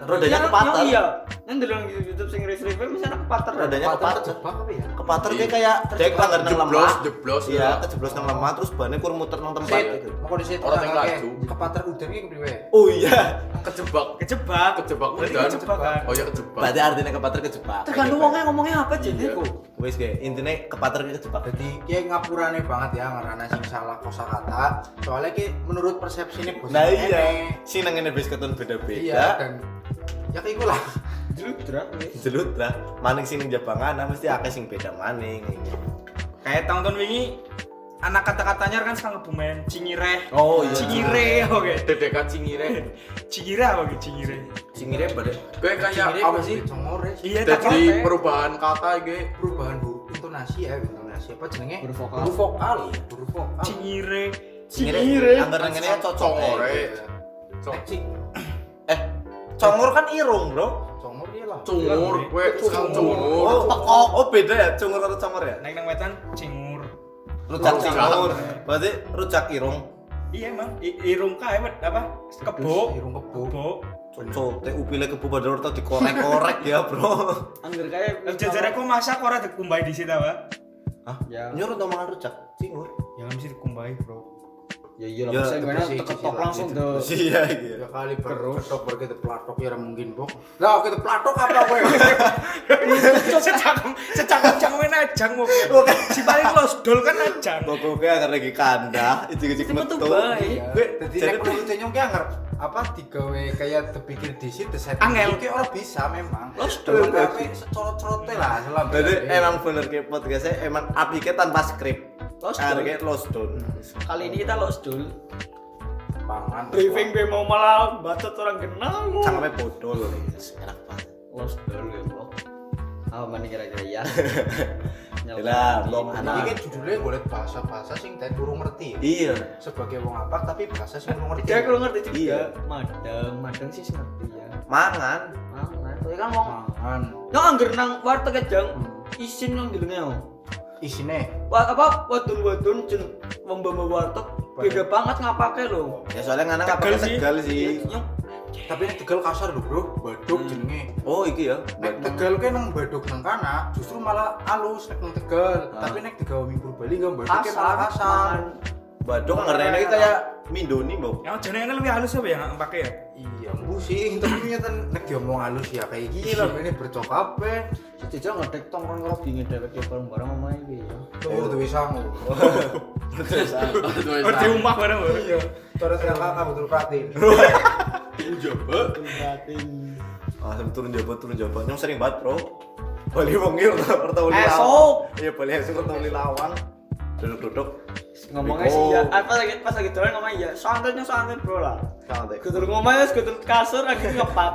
Rodanya Yang- kepater. yang Iya. Yang delong di YouTube sing review misalnya kepater. Rodanya Kepater apa ya? Kepater kayak Iya. kayak dek langgar nang lemah. jeblos, Iya, ya. kejeblos nang lemah terus bannya kur muter nang tempat gitu. mau di situ Orang yang kayak laju. kepater udan iki kepriwe? Oh iya. Kejebak. kejebak Kejebak udan. kejebak Oh ya kejebak. Berarti artinya kepater kejebak. Tergantung wongnya ngomongnya apa jadi Iya. kok. Wes kayak intinya kepater kayak kejebak. Jadi kayak ngapurane banget ya ngarana sing salah kosakata. Soalnya ki menurut persepsi ini. Nah iya, sih nang bis keton beda-beda. Iya dan ya kayak lah. Jeludra. Jelut lah, maning sing ning Japangan mesti akeh sing beda maning. kayak tahun-tahun wingi anak kata-katanya kan sekarang ngebumen cingire Oh iya. cingire oke Dedekat cingire. cingire apa gitu cingire Singire pada Gue kayak Cingire apa sih? iya Jadi perubahan kata gue. perubahan bu intonasi ya intonasi apa jenenge Huruf vokal. huruf vokal huruf vokal cingire Singire anggar ngene cocok. Congore. Iya. Cong. Nek sing Eh, congor kan irung, Bro. congor dia lah. Kowe sekang cungur. Oh, oh, oh beda ya, cungur atau camar ya? Nek nang wetan cingur. Rujak cingur. Berarti rujak irung. Iya emang I- irung kae wet apa? Kebo. Irung kebo. Kebo. Cocok, teh upile kebu padahal tau dikorek-korek ya, Bro. Angger kayak Lah jajare kok masak ora dikumbai di situ, Pak? Hah? Ya. Nyuruh tau mangan rujak cingur. Ya mesti dikumbai, Bro. Ya iya Ya, lah, saya gue bersih, teketok sisi langsung tuh. Iya iya. Ya kali berketok berkita pelatok ya ora mungkin, Bok. Lah kita pelatok apa kowe? Secakem, secakem jangan ajang mau. Si paling los dol kan ajang. Pokoknya agar lagi kandah, ijik-ijik Itu metu. betul baik. Gue Jadi jadi nek menurut nyong ki anger apa digawe kayak terpikir di situ set Angel. ki ora bisa memang. Los Cuma dol. tapi secorot-corote lah selam. Jadi emang bener kayak podcastnya emang apiknya tanpa skrip. Lost Harga lost down. Kali ini kita los dul. pangan. Briefing gue mau malah bacot orang kenal. Sampai bodol. Enak banget. Los dul gue bro. Apa mana kira-kira ya? Yalah, blok Ini anak. kan judulnya boleh bahasa-bahasa sing tadi durung ngerti. Iya. Sebagai wong apa tapi bahasa sing durung ngerti. Dia kalau ngerti juga. Iya. Madang, madang sih ngerti ya. Mangan. Mangan. Tapi kan wong Mangan. Yang angger nang warteg aja isin yang yo. Isine Wah, apa wadun-wadun jen wong mbak warteg beda banget ngapake lho. Ya soalnya ngana nggak Tegal sih. tegal sih. Yang tapi nek tegal kasar lho, Bro. Baduk jenenge. Oh iki ya. Nek tegal kan nang baduk nang kana justru malah halus nek nang tegal. Ah. Tapi nek digawe minggu Bali enggak baduk malah kasar, kasar. Badung ngerti ini kayak Mindoni, Bro. Yang jenenge lebih halus apa ya nggak pakai ya? Bu sih, tapi nyata nek diomong halus ya kayak gini lah, ini bercokap ya. Sejak ngedek tongkrong karo bingung dewek ya bareng-bareng omahe iki ya. Oh, tuh bisa mu. Terus ah. Berarti rumah bareng. Bro. Iya, terus yang kakak betul perhatiin. Ujaba. Ah, sampai turun jabat, turun jabat. Yang sering banget, Bro. Bali wong iki pertama li Esok. Iya, Bali esok pertama li lawang. Duduk-duduk. Ngomongnya sih ya, apa lagi pas lagi dolan ngomongnya ya, santai santai bro lah. Santai. Kudu ngomongnya kudu kasur lagi ngepat.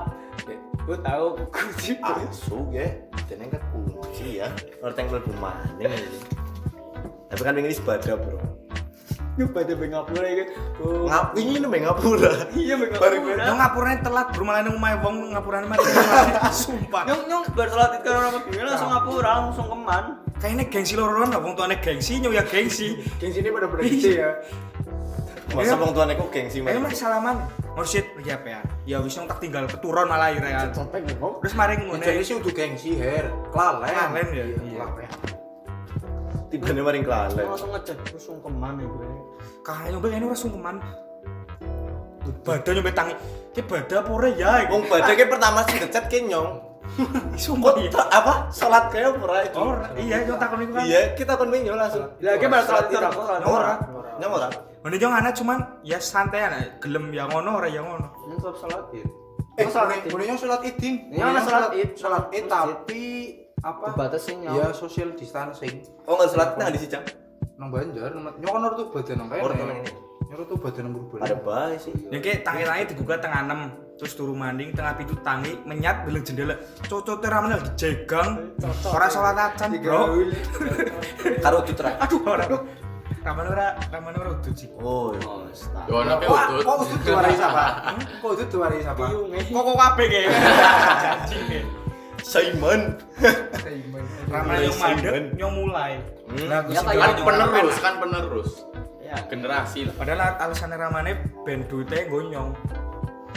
Gue tahu kunci. Asu ya, jeneng kan kunci ya. Ngerti yang maning ini. Tapi kan ini sebada, Bro. Deh Bengapura ya. Oh. Ngap ini nih Ngapura. Iya Baru Bengapura. Yang ngapurane telat bro malah nang omahe wong ngapurane mati. Sumpah. Nyong nyong baru sholat itu orang bingung langsung ngapura langsung keman. Kayaknya gengsi loro-loron lah wong tuane gengsi nyong ya gengsi. Geng sini pada pada gitu ya. Masa wong tuane kok gengsi Ayo mah. mas salaman. Mursyid ya apa ya? Ya wis nyong tak tinggal keturun malah ya. Ngomong. Terus maring Jadi ngene. sih udah gengsi her, kelalen. Kelalen ya? Iya, Iya. kelalen. Tibane maring kelalen. Langsung ngecek langsung keman ya gue. Kayak nyombe kene ora sungkeman. Badan nyombe tangi. Ki badan apa ora ya? Wong badake pertama sih ngechat ke nyong. Sumpah iya. ta- apa? Salat kayak ora itu. Ora, iya nyong takon iku kan. Iya, kita kon winyo langsung. Sholat itu aku sholat. Nyong ora. Nyong ora. Ngene nyong anak cuman ya santai anak gelem ya ngono ora ya ngono. Nyong sholat sholat itu. Eh, sholat. Iya, ada sholat id. Sholat id, Masjid. tapi apa? Dibatasin nyong. Ya social distancing. Oh, enggak salat nang di sijang. Nang Banjar, nang nyok kan tuh badan nang Orang kene. ini. Nyok tuh badan nang Purbalingga. Ada bae sih. Ya ki tangi-tangi digugat tengah 6 terus turu manding tengah pitu tangi menyat beleng jendela cocote ra menel dijegang ora salat acan bro Karo tutra. aduh ora ramane ora ramane ora udut sih Oh, iya. Oh. Yo anake Wah, udut. kok udut diwarai siapa? Kok udut diwarai eh. kok kok kabeh ge janji ge Simon. ramane yang mandek nyong mulai Hmm. nah Ya, Kan penerus, kan penerus. Ya. Generasi lah. padahal alasannya ramane ben duite gonyong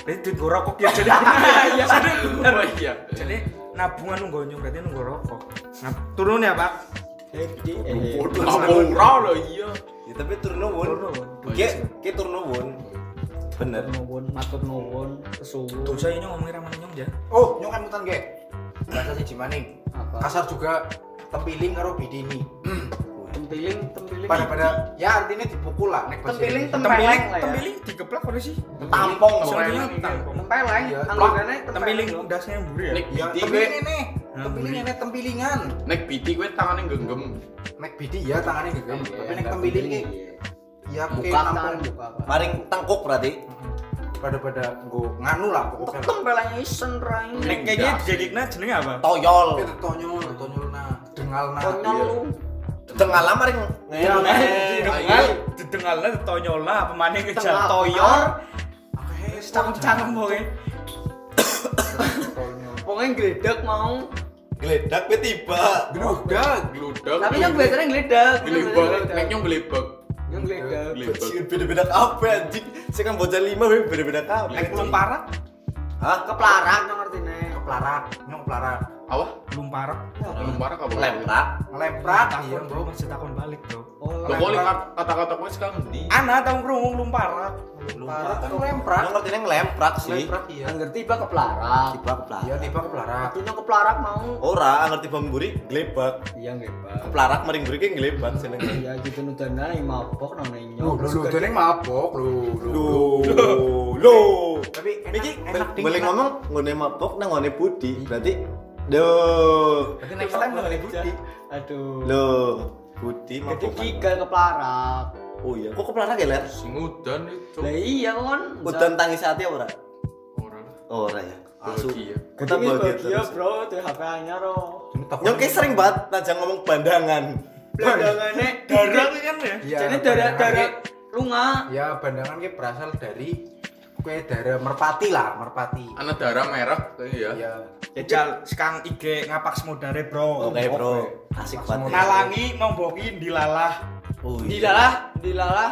jadi duit gue rokok ya jadi Iya. jadi Oh iya. jadi nabungan lu gonyong berarti nunggu rokok nah turun ya pak Happy eh. Bodoh ora lo iya. Ya tapi turun nuwun. Ki ki turun nuwun. Bener. nuwun matur nuwun kesuwun tuh saya nyong ngomongin ramane nyong ya Oh, nyok kan mutan ge. Bahasa siji maning. Kasar juga tempiling karo bidini. tempiling tempiling Pada pada ya artinya dipukul lah nek tempiling tempeleng tempiling lah ya tempiling digeplak udah sih Tampong Soalnya Tempeleng. tampong. tempeleng Iya. tempiling dasnya yang buri ya Nek Ya, biti tempiling ini. Tempiling ini tempilingan. nek biti gue tangannya genggam. Nek bidi ya tangannya genggam. Tapi nek tempiling ki ya kayak buka kan apa Maring tangkuk berarti. Pada pada nggo nganu lah pokoknya. lah. tempelengnya isen rain nek kayaknya jadikna jenenge apa Toyol. Itu tonyol, tonyol nah, dengal nah. konyol lu Tengah lah maring. Iya, dengal didengalna ditonyolna apa maneh ke Tengah- toyor Oke, cangkem-cangkem tonyol. pokoknya Wong gledek mau. Geledak we tiba. Gludak. Gludak. Tapi yang biasanya gledek. gelibak. Nek nyong gelibak. Yang. Bajingan beda-beda kabeh anjing. Sing kan bocah lima beda-beda kabeh. Nek belum parak, Hah? Keplarak yang ngerti nih. Keplarak, nyong keplarak. Apa? belum parak. Belum marah apa? Lemprak. Ngelemprak iya, bro, masih takon balik bro. Oh, Lo kok kata-kata gue sekarang di Ana tahu kerungu belum parak. Keplarak kan ngelemprak. Yang ngerti ngelemprak sih. Ngelemprak iya. yang ngerti tiba keplarak. Tiba keplarak. Iya, tiba keplarak. Aku yang keplarak mau. Ora ngerti bamburi glebak. Iya ngebak. Keplarak mering mburi ki glebak senenge. Iya gitu nudana yang mabok nang Lu, nyok. lu, lu, dene mabok, lu, lu. Loh. Tapi enak, Iki enak ding, boleh ngomong ngone mabok nang ngone budi. Berarti Duh. Berarti next time nang ngene budi. Aduh. Loh, budi Jadi mabok. gigal keplarak. Oh iya, kok keplarak ya, Ler? sing udan itu. Lah iya kan. Udan tangis hati apa ora? Orang lah. Oh, ora ya. Asu. Bahagia. Kita bahagia terus. bro, tuh HP anyar ro. Yang kayak sering banget najang ngomong bandangan. Belandangannya Darah kan ya? Iya. Jadi darah darah lunga. Ya, bandangan ki berasal dari kue daerah Merpati lah, Merpati. Anak darah merah iya. Iya. Jajal sekarang IG ngapak semodare bro. Oke, Bro. Asik banget. Nalangi nomboki dilalah. Oh, iya. Dilalah, dilalah.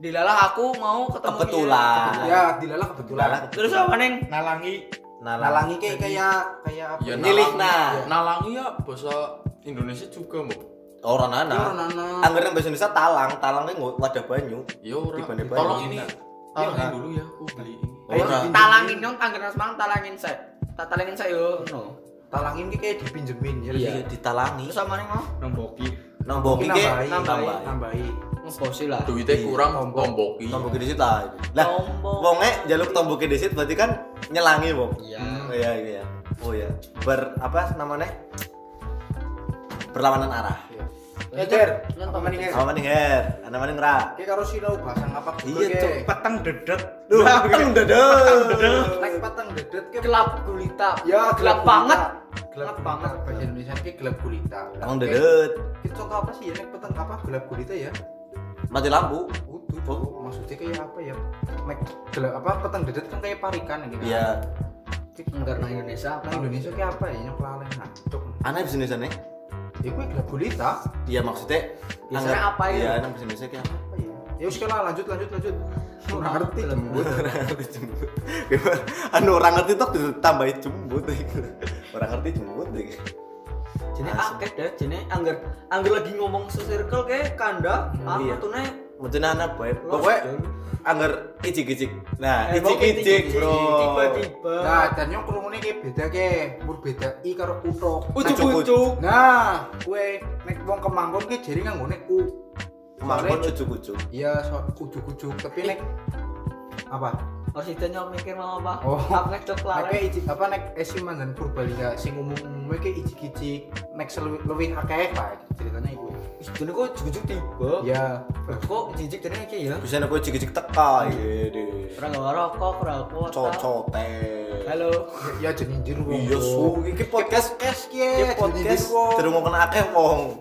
Dilalah aku mau ketemu Kebetulan. dia. Ya, dilalah kebetulan. Dilalah. Terus apa neng? Nalangi Nalangi kayak kayak kayak apa? Ya, ya? Milih nah. Nalangi ya bahasa Indonesia juga, Mbak. Orang Ya, nana. orang nana. Angger yang bahasa Indonesia talang, talang ini wadah banyu. Ya ora. Dibanding Tolong ini Iya, talangin kan? dulu ya, aku beli ini. Ora. dipinjemin. Talangin dong, tangger semang talangin saya. Tak talangin saya yo. No. Talangin ki kayak dipinjemin ya. Iya, ditalangi. Terus apa nih mau? nomboki. Mungkin iki nambahi, nambahi. nambahi. Ngebosi lah. Duitnya Iya. kurang Tombok. tomboki. Tombok di situ lah. Lah, wonge jaluk tombok di situ berarti kan nyelangi, Bang. Iya. Oh iya iya. Oh iya. Ber apa namanya? Berlawanan arah. Maning, Ger? Apa maning her? Ana maning ra. Ki karo sinau bahasa ngapak juga, Iya. Cuk. Peteng dedet. Duh, peteng dadah. Nek patang dedet ki Gelap gulita. Ya, gelap banget. Gelap banget bahasa Indonesia ki gelap gulita. Emang. Kita contoh apa sih ya nek petang apa gelap gulita ya? Mati lampu. Utuh. Maksudnya kayak apa ya? Nek gelap apa petang dedet kan kayak parikan ini. kan? Iya. Nang Indonesia. Nang Indonesia kayak apa ya? Nyok lalen nah. Bisa Indonesia nih. Ya gue gelap gulita. Iya maksudnya. Biasanya apa ya? Iya, aneh bisa Indonesia kayak apa? Ya? Ya wis lah lanjut lanjut lanjut. Ora ngerti jembut. Anu orang ngerti tuh ditambahin jembut. Orang ngerti jembut deh. Jadi akeh deh, jadi angger angger lagi ngomong se-circle kayak kanda, ah iya. Maksudnya anak Pokoknya Jon. anggar icik-icik. Nah, Eh, icik-icik, bro. Tiba-tiba. Nah, dan yang kerumune kayak beda ke, mur beda i karo utok. Ucuk-ucuk. Nah, kue nek wong kemanggon ki jari nganggone u. Mangkon Soalnya- ucuk-ucuk. Iya, so ujuk-ujuk, tapi nek apa? Harus ditanya mikir mau apa? Oh. Apa nek cok Nek lare? kayak ijik apa nek esiman dan Purbalingga sing umum-umumnya kayak ijik-ijik nek seluwih luwih akeh lah ceritanya. Ih, Jadi kok jujuk tiba. Ya, Kok jijik jadi kayak ya? Bisa nek icik-icik teka, iya deh. Orang gak rokok, orang kuota. Cocote. Halo. ya jeninjir wong. Iya, su. Iki podcast podcast Iki ki podcast terus mau kena akeh wong.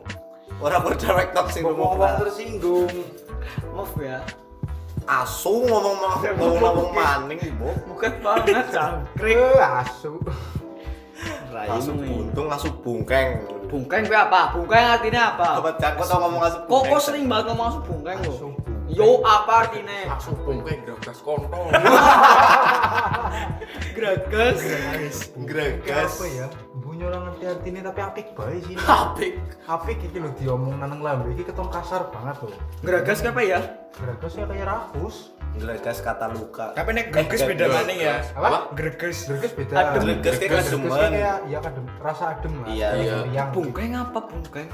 Orang berdirect talk sing mau ngomong tersinggung. Maaf ya. Asu ngomong mau ngomong ngomong maning, Bu. Bukan banget, cangkrik. Eh, asu. Asu buntung, asu bungkeng. Bungkeng gue apa? Bungkeng artinya apa? Sobat Jangko tau ngomong asu bungkeng. kok sering banget ngomong asu bungkeng lo? Asu bungkeng. Yo apa artinya? Langsung bongkeng geragas kontol. Gragas. Gregas. Apa ya? Bunyi orang ngerti artinya tapi apik bae sih. Apik. Apik iki lho diomong nang lambe iki keton kasar banget loh. Gragas apa ya? Geragas ya kayak rakus. Gregas kata luka. Tapi nek greges beda maning ya. Apa? Greges. Greges beda. Adem. Greges kayak kademen. kayak ya kadem, rasa adem lah. Iya, iya. Yang Bungkeng apa bungkeng?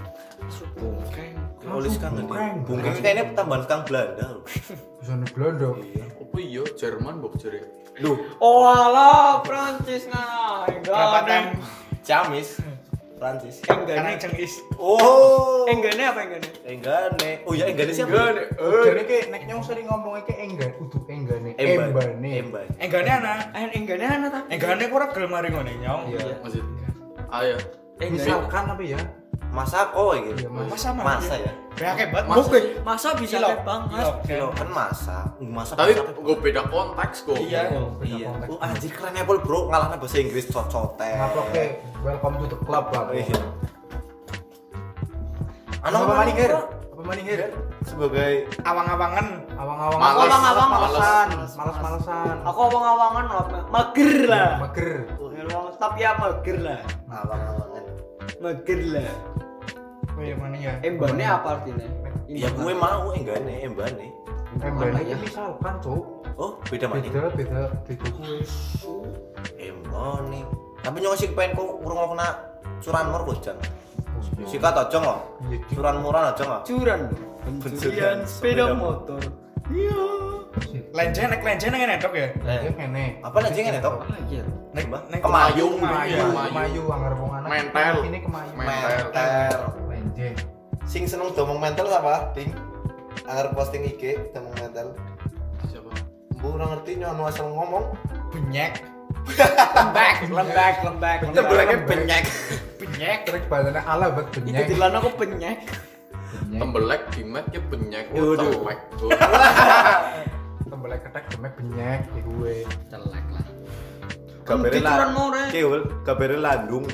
Asu bungkeng. Polis kangen Bungkeng. Bungkeng kayaknya tambahan kang Belanda loh. bisa nih Belanda. Apa iya Jerman mbok jere. Duh, Oh alah, Prancis ngana. Berapa tem? Camis. Prancis. Enggane. cengis. Oh. Enggane apa enggane? Enggane. Oh ya enggane siapa? Enggane. Jadi kayak nek nyong sering ngomongnya kayak enggan, utuh enggane, Emban. embane. Emban. Enggane ana. Eh enggane ana ta? Enggane ora gelem mari ngene nyong. Iya. Maksud. Ayo. Misalkan apa ya? Masa kok Iya, Mas. Masa masa dia? ya Kayak banget. Masa Oke. Masa bisa Kilo. kayak banget. Kilo. kilo kan masa masa Tapi masa- gue beda konteks kok. Iya. iya oh anjir keren Apple bro ngalahnya bahasa Inggris cocote Ngapa oke? Welcome to the club lah. bro. iya Ano apa maning her? Apa maning her? sebagai Awang-awangan. Awang-awang. Males. Awang-awang, malesan, males. males-malesan. Aku awang-awangan apa? Mager lah. Mager. Tapi ya mager lah. awang-awangan Mager lah. Oh iya mana ya? Embane apa artinya? ya gue mau enggak nih embane Embane ya? misalkan, Cuk. oh beda mana Beda, beda, beda gue. embane tapi nyong sih pengen kok urung kena curan mur bojang sikat aja Iya, Cuk. curan muran aja nggak Curan. Pencurian sepeda motor. Iya. Lenjen nek lenjen nang enek ya. Ya kene. apa yang itu Ah iya. Nek Kemayu. Kemayu, Kemayu. kemayu anggar wong anak. Mentel. Ini kemayu. Mentel. Sing seneng domong mental apa ding agar posting IG domong mental Siapa? bu ora ngerti nyono asal ngomong benyek. Lembek, lembek, lembek. itu bilangnya benyek Benyek. Terus badannya ala buat Itu benyek. dilan aku penyek. Benyek. Tembelek dimet ya penyek Waduh. Tembelek ketek demek benyek di gue. Celek lah. more. keul kabere landung.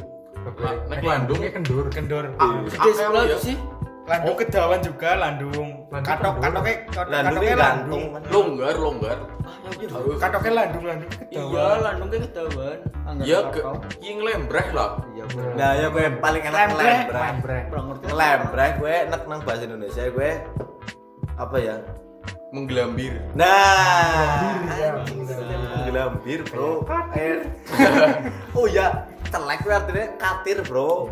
Nek Nek Landung. landungnya kendur. Kendor. Ah, Di akeh sebelah ya. sih. Landung kedawan juga landung. Katok kendor. katoknya landung katoknya gantung landung. Longgar, longgar. Ah, ya iya. Katoknya landung landung Iya, kedawan. landung. Anggar Ya ke yang lembreh lah. Iya, nah ya gue paling enak Lembreh. lembreh lembreh gue enak nang bahasa Indonesia gue apa ya Menggelambir. Nah, ya. anjing, gelambir bro. Eh. oh ya, celek gue artinya katir bro.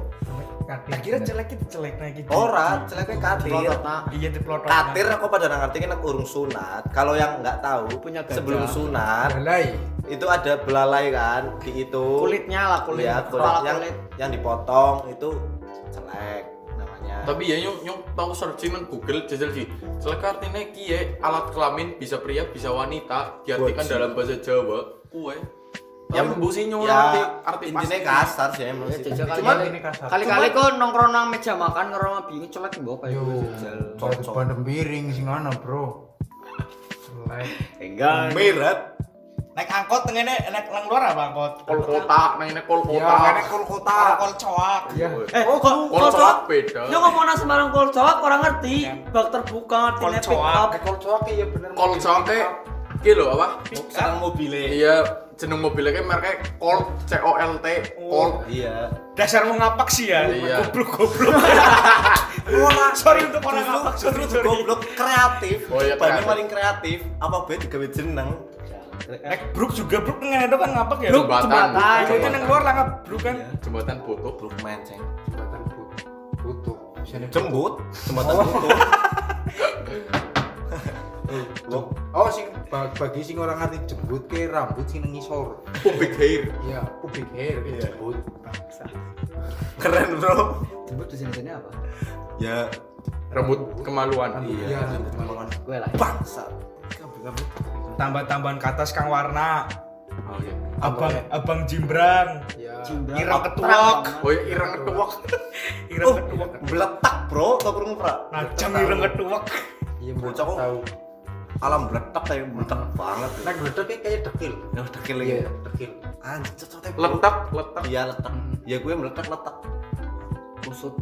Tak kira celek itu celek nah gitu. Ora, celeknya katir. Iya di pelotot. Katir aku pada nggak ngerti kan urung sunat. Kalau yang nggak tahu, Punya gajah. sebelum sunat Balai. itu ada belalai kan di itu. Kulitnya lah, kulit. Iya, kulit yang kulit. yang dipotong itu celek namanya. Tapi ya nyong nyong tahu searching Google jajal sih. Celek artinya kie alat kelamin bisa pria bisa wanita diartikan Wajib. dalam bahasa Jawa. Kue. Ya, Yang bu sih nyong ya, arti arti intinya kasar sih emang Ya, sih. Cuman kasar. Kali-kali kok nongkrong nang meja makan karo bingung kayak Yo, gitu, jajal. Cocok. bandem piring sing ana, Bro. Enggak. Mirat. Naik angkot tengene nek nang luar apa angkot? Kol kota, nang ini kol Ya, kota. kene kol kota. Kol coak. Iya. Eh, kok kok Kol coak beda. Yo ngomong nang Semarang kol coak orang ngerti. Bak terbuka Kol artinya pick up. Kol coak iya bener. Kol coak ki lho apa? Senang mobilnya. Iya, jeneng mobilnya kayak mereka Colt C O L T Colt. Iya. Dasar mau ngapak sih ya. Iya. Goblok goblok. sorry untuk orang ngapak, sorry sorry. goblok kreatif. Oh iya, kreatif. paling kreatif. Apa be digawe jeneng? Nek bruk juga bruk nang itu kan ngapak ya. Bruk, Jembatan. jembatan. Itu nang luar lah ngap bruk kan. Jembatan butuh. Brookman, ceng. Jembatan butuh. Nih. Jembut, jembatan Oh. butuh. Lo Oh, sing ba- bagi sing orang ngerti jembut ke rambut sing nang ngisor. Pubic hair. Iya, pubic hair ke Iya. jembut. keren, Bro. Jemput di sini apa? Ya, Rambut kemaluan. Iya, Gue lah. bangsa. Tambah-tambahan ke atas kang warna. Oh iya. Abang abang jimbrang. Iya. Ireng ketuak. Oh iya, ireng ketuak. Ireng Oh, ketuak. meletak, Bro. Tau kurung, Pra? Najam ireng ketuak. Iya, Bocah kok. tahu. Alam meletak kayak meletak banget. Nek gledek kayak dekil. Ya dekil Iya, lagi. dekil. Anjir, Bro. Letak, letak. Iya, letak. Ya gue meletak, letak. Kusut.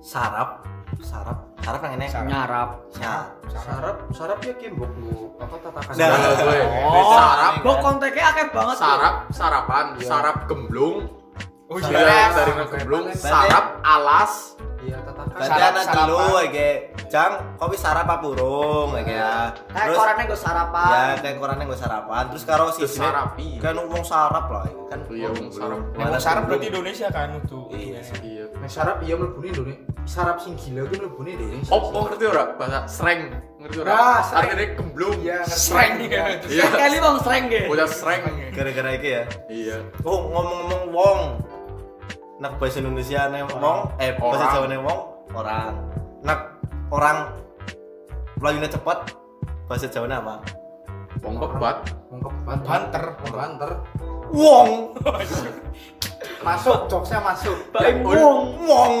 Sarap. Sarap. Sarap yang ini. Nyarap. Ya. Sarap, sarap ya kimbok lu apa tatakan. Nah. Nah, gue. Oh, Sarap, Kok konteknya akeh banget. ya? sarap, sarapan, sarap gemblung. Oh Iya, iya. dari Sarap. gemblung, sarap, alas. Iya, tatakan. Sarap, sarapan. dulu ya, Jang, kopi sarap apa burung ya. Kayak Terus korannya gue sarapan. ya kayak korannya gue sarapan. Terus karo si sini Sarapi. kan ngomong sarap lah ya, kan. Iya, wong sarap. Wong sarap berarti Indonesia kan itu. Iya. Iya. Nek sarap iya mlebune Indonesia. Sarap sing gila ku mlebune Indonesia. Oh, ngerti ora? Bahasa sreng. Ngerti ora? Ah, sreng. Artinya gemblung. Iya, ngerti. Sreng ya. Iya. Sekali bang sering ge. Bocah sreng. Gara-gara iki ya. Iya. Oh, ngomong-ngomong wong. Nak bahasa Indonesia nih wong, eh bahasa. Jawa nih wong, orang. Nak orang melayunya cepat, bahasa Jawa apa? Wong kebat. Wong keban Banter. Wong banter. Wong. Masuk, jokesnya masuk. Baim wong. Wong.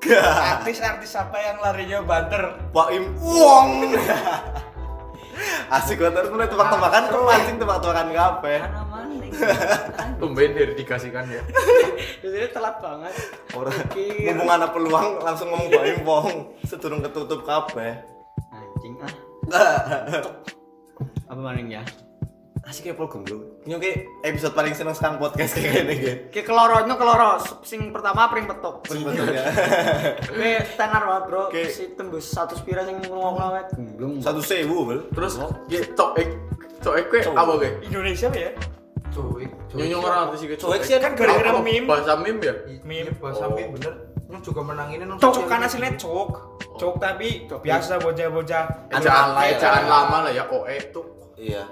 Gak. Artis-artis apa yang larinya banter? Baim wong. Asik banget mulai tebak-tebakan mancing tebak-tebakan kabeh. Tumben dari dikasihkan ya. Jadi telat banget. Ora Mikir. ngomong ana peluang langsung ngomong baim wong. Sedurung ketutup kabeh. Anjing ah. Apa maning ya? Asik ya program lu. Ini oke episode paling seneng sekarang podcast kayak gini gitu. Kayak keloronya keloro. Sing pertama pring petuk. Betul ya. Oke, tenar banget bro. Si tembus satu spira sing ngomong awet. Gemblung. Satu sewu bel. Terus ya cok ek cok ek kue apa kue? Indonesia ya? Cuy, Nyonyong orang artis iki Cuek sih Kan gara-gara meme. Bahasa meme ya? Meme bahasa Oh. meme bener. Ini juga menangin nang Cok kan media. aslinya cok. Cok tapi biasa bocah-bocah. Ejaan lah. ejaan lama lah ya OE tuh. Iya.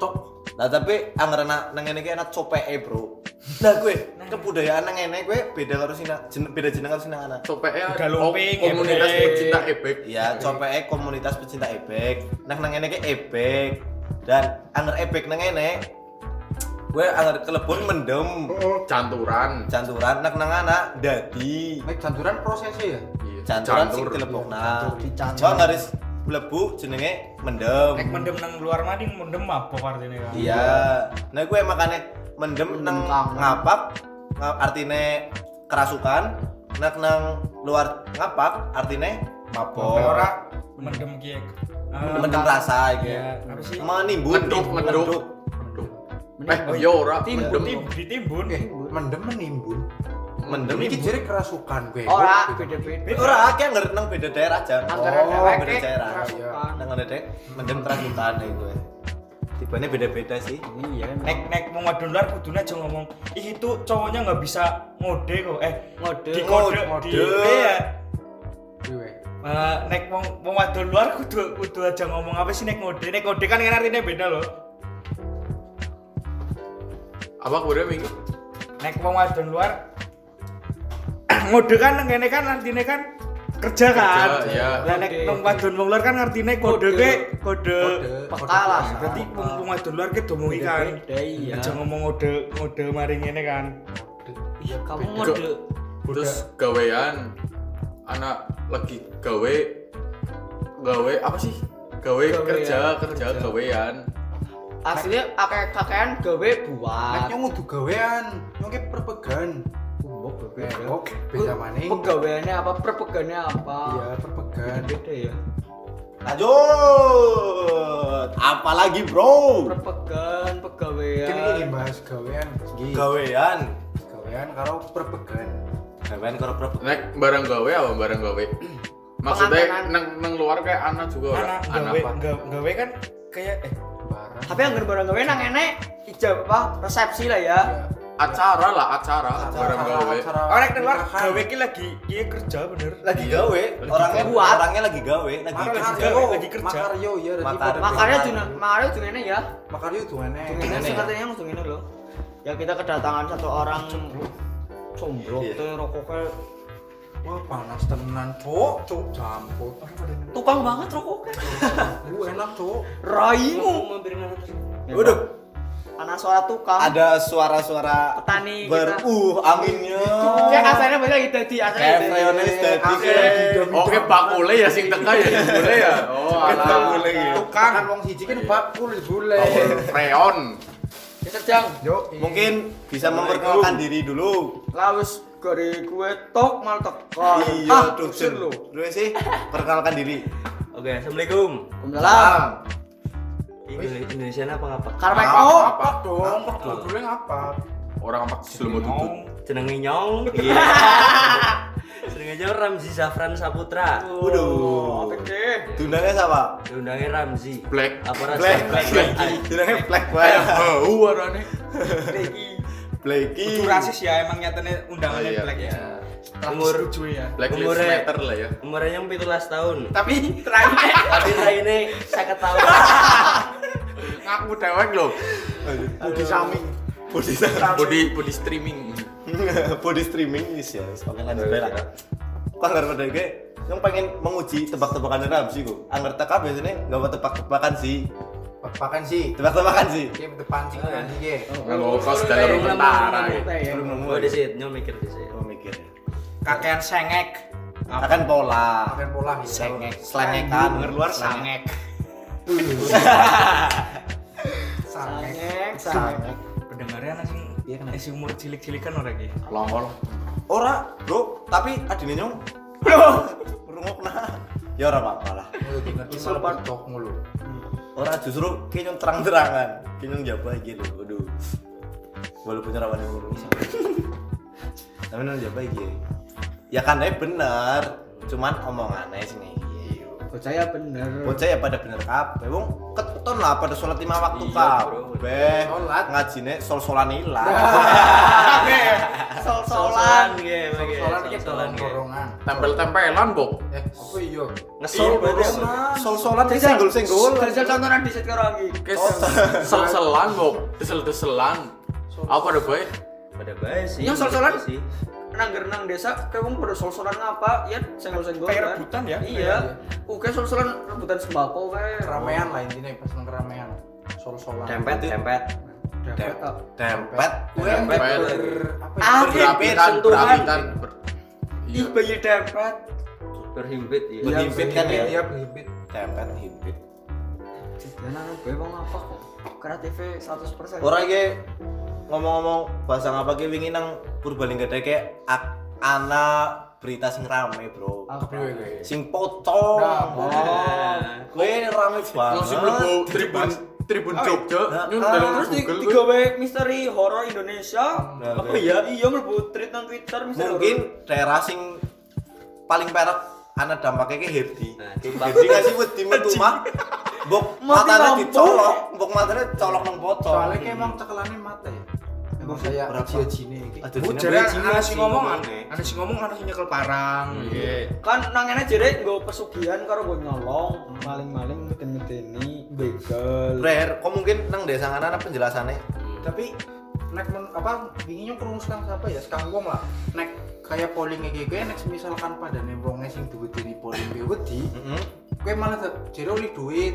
Nah tapi anggar anak nang ngene iki enak copeke, Bro. Nah gue kebudayaan nang ngene gue beda karo jen- beda jeneng karo anak. Copeknya Udah oh, lumping, komunitas pecinta ebek. Iya, copeke komunitas pecinta ebek. Nang nang ngene iki ebek. Dan anggar ebek nang ngene gue anggar kelebon mendem Canturan. canturan nang nang anak dadi Nek janturan prosesnya ya. Iya, canturan sing cantur. dilebokna. Dicantur. Coba ngaris mlebu jenenge mendem. Nek mendem nang luar mading mendem mabok artinya kan. Iya. Nah gue makanya mendem Mendem nang ngapak nga- artine kerasukan, nak nang luar ngapak artine mabok. ora mendem kiek. Ah, Mendem rasa gitu. Iya, apa sih? Menimbun, Ngeduk, ngeduk. Eh, ya ora Timbun, ditimbun. Eh, mendem menimbun. Mendem Iki jadi kerasukan gue. Ora beda-beda. Ora akeh ngerti nang beda daerah aja. Anggaran Oh, dewek beda daerah. Nang ngene dek, mendem kerasukan ya gue. Tipenya beda-beda sih. Iya. Nek nek mau wadon luar kudune aja ngomong, "Ih itu cowoknya nggak bisa ngode kok." Eh, Ngode. di kode Ngode. di iya. Gue. Eh, nek mau mau wadon luar kudu kudu aja ngomong apa sih nek ngode. Nek ngode kan kan artinya beda loh. Apa kemudian minggu? Nek mau wadon luar ngode kan nang kene kan artinya kan kerja kan. Kerja, iya. Lah nek Kode. nang wadon wong luar kan artinya kode Kode. ke kode. Peka lah. Berarti wong wong wadon luar ke domong ikan. Beda iya. Aja ngomong ngode ngode maring ngene kan. Iya, kamu ngode. Terus gawean anak lagi gawe gawe apa sih? Gawe kerja kerja. gawean. Aslinya kakek kakean gawe Nek buat. nyong kudu gawean, nyong ki perpegan. Eh, beda. kok beda maning. Pegawaiannya apa? Perpegannya apa? Iya, perpegan. Beda ya. Lanjut. Apalagi, Bro? Perpegan, pegawaian. Kini iki bahas gawean. Gawean. Gawean karo perpegan. Gawean karo prep. Nek barang gawe apa barang gawe? Maksudnya nang nang luar kayak anak juga ora? Anak Anak gawe gawe kan kayak eh. Tapi yang barang gawe nang enek ijab apa? Resepsi lah ya. Acara lah, acara, barang gawe. orang nek luar nikahan. gawe ki lagi iya kerja bener. Lagi gawe, orangnya buat. orangnya lagi gawe, lagi kerja. gawe, lagi kerja. Makaryo ya, dadi Makar- pada- Makanya juga makanya juga ini ya. Makaryo dungane. Ini Gimana ya? sepertinya langsung ini loh. Ya kita kedatangan satu orang combro Iya. teh rokoknya Wah, panas tenan, Cuk. Cuk, campur. tukang banget rokoknya. Lu enak, Cuk. Raimu. Waduh, Anak suara tukang. ada suara-suara Petani ber kita. uh anginnya. Kayak kasarnya asalnya Kayak gitu. freonnya tadi kayak Oke, bakule ya sing teka ya sing bule ya. Oh, alah. bakule. Tukang kan wong siji kan bakul bule. Freon. Kita jang. Yo, Mungkin bisa memperkenalkan diri dulu. Lawis gari kue tok mal teko. Iya, ah, tuh Jen. lu. Dulu sih, perkenalkan diri. Oke, assalamualaikum. Waalaikumsalam. Indone- Indonesia apa ngapa? Karena Apa, oh, apa? dong, bakule ngapa? Orang apa sebelum tutut. Jenenge Nyong. Iya. Jenenge Nyong Ramzi Zafran Saputra. Waduh, apa deh? Dundanya siapa? Diundangnya Ramzi. Black. Apa Ramzi? Black, Black. Black. Black. Dundanya Black Kayak Black. Blacky. Kudu rasis ya emang nyatanya undangannya Oh, iya. black ya. Umur- Umur setuju ya. Black Umurnya- Matter lah ya. Umurnya yang 17 tahun. Tapi terakhir Tapi ini saya tahun. Ngaku dewek loh. Body shaming. Body shaming. Body body streaming. Body streaming is ya. Oke lanjut lah. Kok pada gue yang pengen menguji tebak-tebakan Ramzi kok. Anggar teka biasanya nggak mau tebak-tebakan sih. Tebak-tebakan sih. Tebak-tebakan sih. Ki depan sing kan iki. Nganggo kos dalam tentara. ya. Gue di sini mikir di sini. Oh mikir. Kakean sengek. Akan pola. Pakai pola gitu. Sengek. Selengekan. Denger luar sangek. Sangek. Sangek. Pendengarnya anak sing isi umur cilik-cilikan orang iki. Longol. Ora, Bro, tapi adine nyong. Bro, rungokna. Ya ora apa-apa lah. Malah patok mulu. Ora justru nyong terang-terangan. Nyong jaba iki lho. Waduh. Walaupun rawan yang ngurus. Tapi nyong jaba iki. Ya kan eh bener. Cuman omongannya sih nih. Bocah ya bener. Bocah ya pada bener kabeh. Wong keton lah pada sholat lima waktu Iya, kabeh. Sholat. Ngajine sol-solan ilang. Sol-solan. ya, Soalan iki dorong-dorongan. Tempel-tempelan, Bok. Eh, apa iya? Ngesol berarti. Sol-solan sing senggol-senggol. Jajal contohnya di karo lagi. Kes sel-selan, Bok. Desel-deselan. Apa ada baik? Pada baik sih. Yang sol-solan? sih. Nang nang desa kayak wong pada sol-solan ngapa ya senggol-senggol Kayak kan? rebutan ya? iya oke sol-solan rebutan sembako kayak Keramaian lah intinya pas nang keramaian. Sol-solan. Dempet, dempet. Dempet. Dempet. Dempet. apa ya? Ah, Berapitan, ih bayi dempet Berhimpit ya. Berhimpit kan ya? Iya, berhimpit. Dempet himpit. dan anu gue mau ngapa kok kreatif 100% Ora iki ngomong-ngomong bahasa ngapa ki wingi nang Purbalingga kayak ak- ana berita sing rame, Bro. Kepriwe gue? Sing pocong. Nah, oh, kowe rame banget. Langsung mlebu tribun tribun Jogja. Nah, Nyun ah, dalam terus tiga we misteri horor Indonesia Nah, apa ya iya mlebu tweet nang Twitter misteri mungkin daerah sing paling perak ana dampaknya ke Herdi. Nah, Herdi ngasih wedi metu mah. Mbok Mati matanya dicolok, mbok matanya colok nang pocong. Soalnya kayak emang cekelannya mata ya. Emang kayak Berapa? jine iki. Aduh, jadi bajingan ana sih sing ngomong ngomongnya. ana sing ngomong ana sing nyekel parang. Iya. kan nang ngene nggo pesugihan karo gue nyolong maling-maling meten-meteni begal Rare, kok mungkin nang desa ngana ana penjelasannya. Tapi nek men, apa wingi nyong krungu sekang siapa ya sekang wong lah nek kayak polling iki gue nek misalkan pada nih wonge sing diwedeni polling gue wedi Heeh. gue malah li duit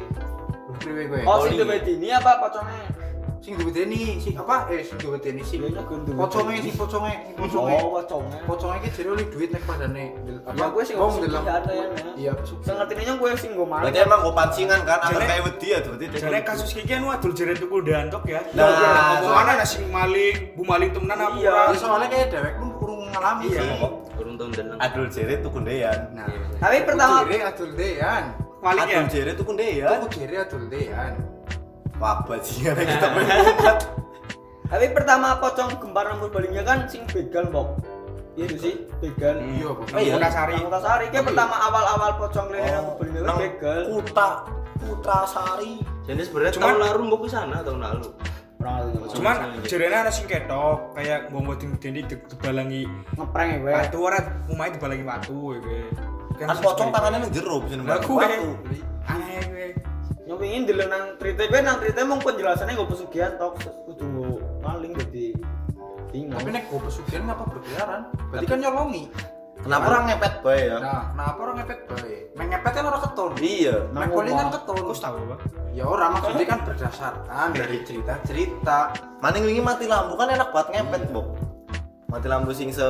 priwe gue oh sing ini apa pocongnya sing diwedeni si apa eh sing si Iya, gue duwedeni. poconge si poconge si poconge oh pocongnya poconge iki jero li duit nek padane ya gue sing wong dalam ya iya Sing ngertinya gue sing gue maling Berarti emang kok pancingan kan agar Jare- kayak wedi ya berarti. Jadi kasus kiki anu adul jere tuku dantok ya. Nah, soalnya ana sing maling, bu maling temenan apa Iya. ora? Ya, soalnya kayak dewek pun kurang ngalami Iya. sih Kurung tahun dan Adul jere tuku ndean. nah tapi pertama jere adul dean Maling ya. Adul jere tuku ndean. aku jere adul dean Wah, bajingan kita pengen tapi pertama pocong gempar nang balingnya kan sing begal bok iya itu sih begal iya Oh iya. Mutasari. Nang Mutasari kayak pertama awal-awal pocong lele nang balingnya kan begal Kuta Putrasari. Jadi sebenarnya tahun lalu mau ke sana tahun lalu. Cuman jerene ana sing ketok kayak ngomong dini dibalangi ngeprank ya gue batu ora umai dibalangi batu gue. Kan pocong tangannya nang jero bisa nembak batu. Aneh gue. Yang ingin dulu nang cerita gue nang cerita emang penjelasannya gue pesugihan tok kudu maling jadi bingung tapi nek gue pesugihan ngapa berkeliaran berarti kan nyolongi Kenapa orang ngepet bae ya? nah kenapa orang ngepet bae nek ngepet kan orang keton Iya. nek polling kan keton tahu apa? ya orang maksudnya kan berdasarkan dari cerita-cerita Maning wingi mati lampu kan enak banget ngepet, Bok. Mati lampu sing se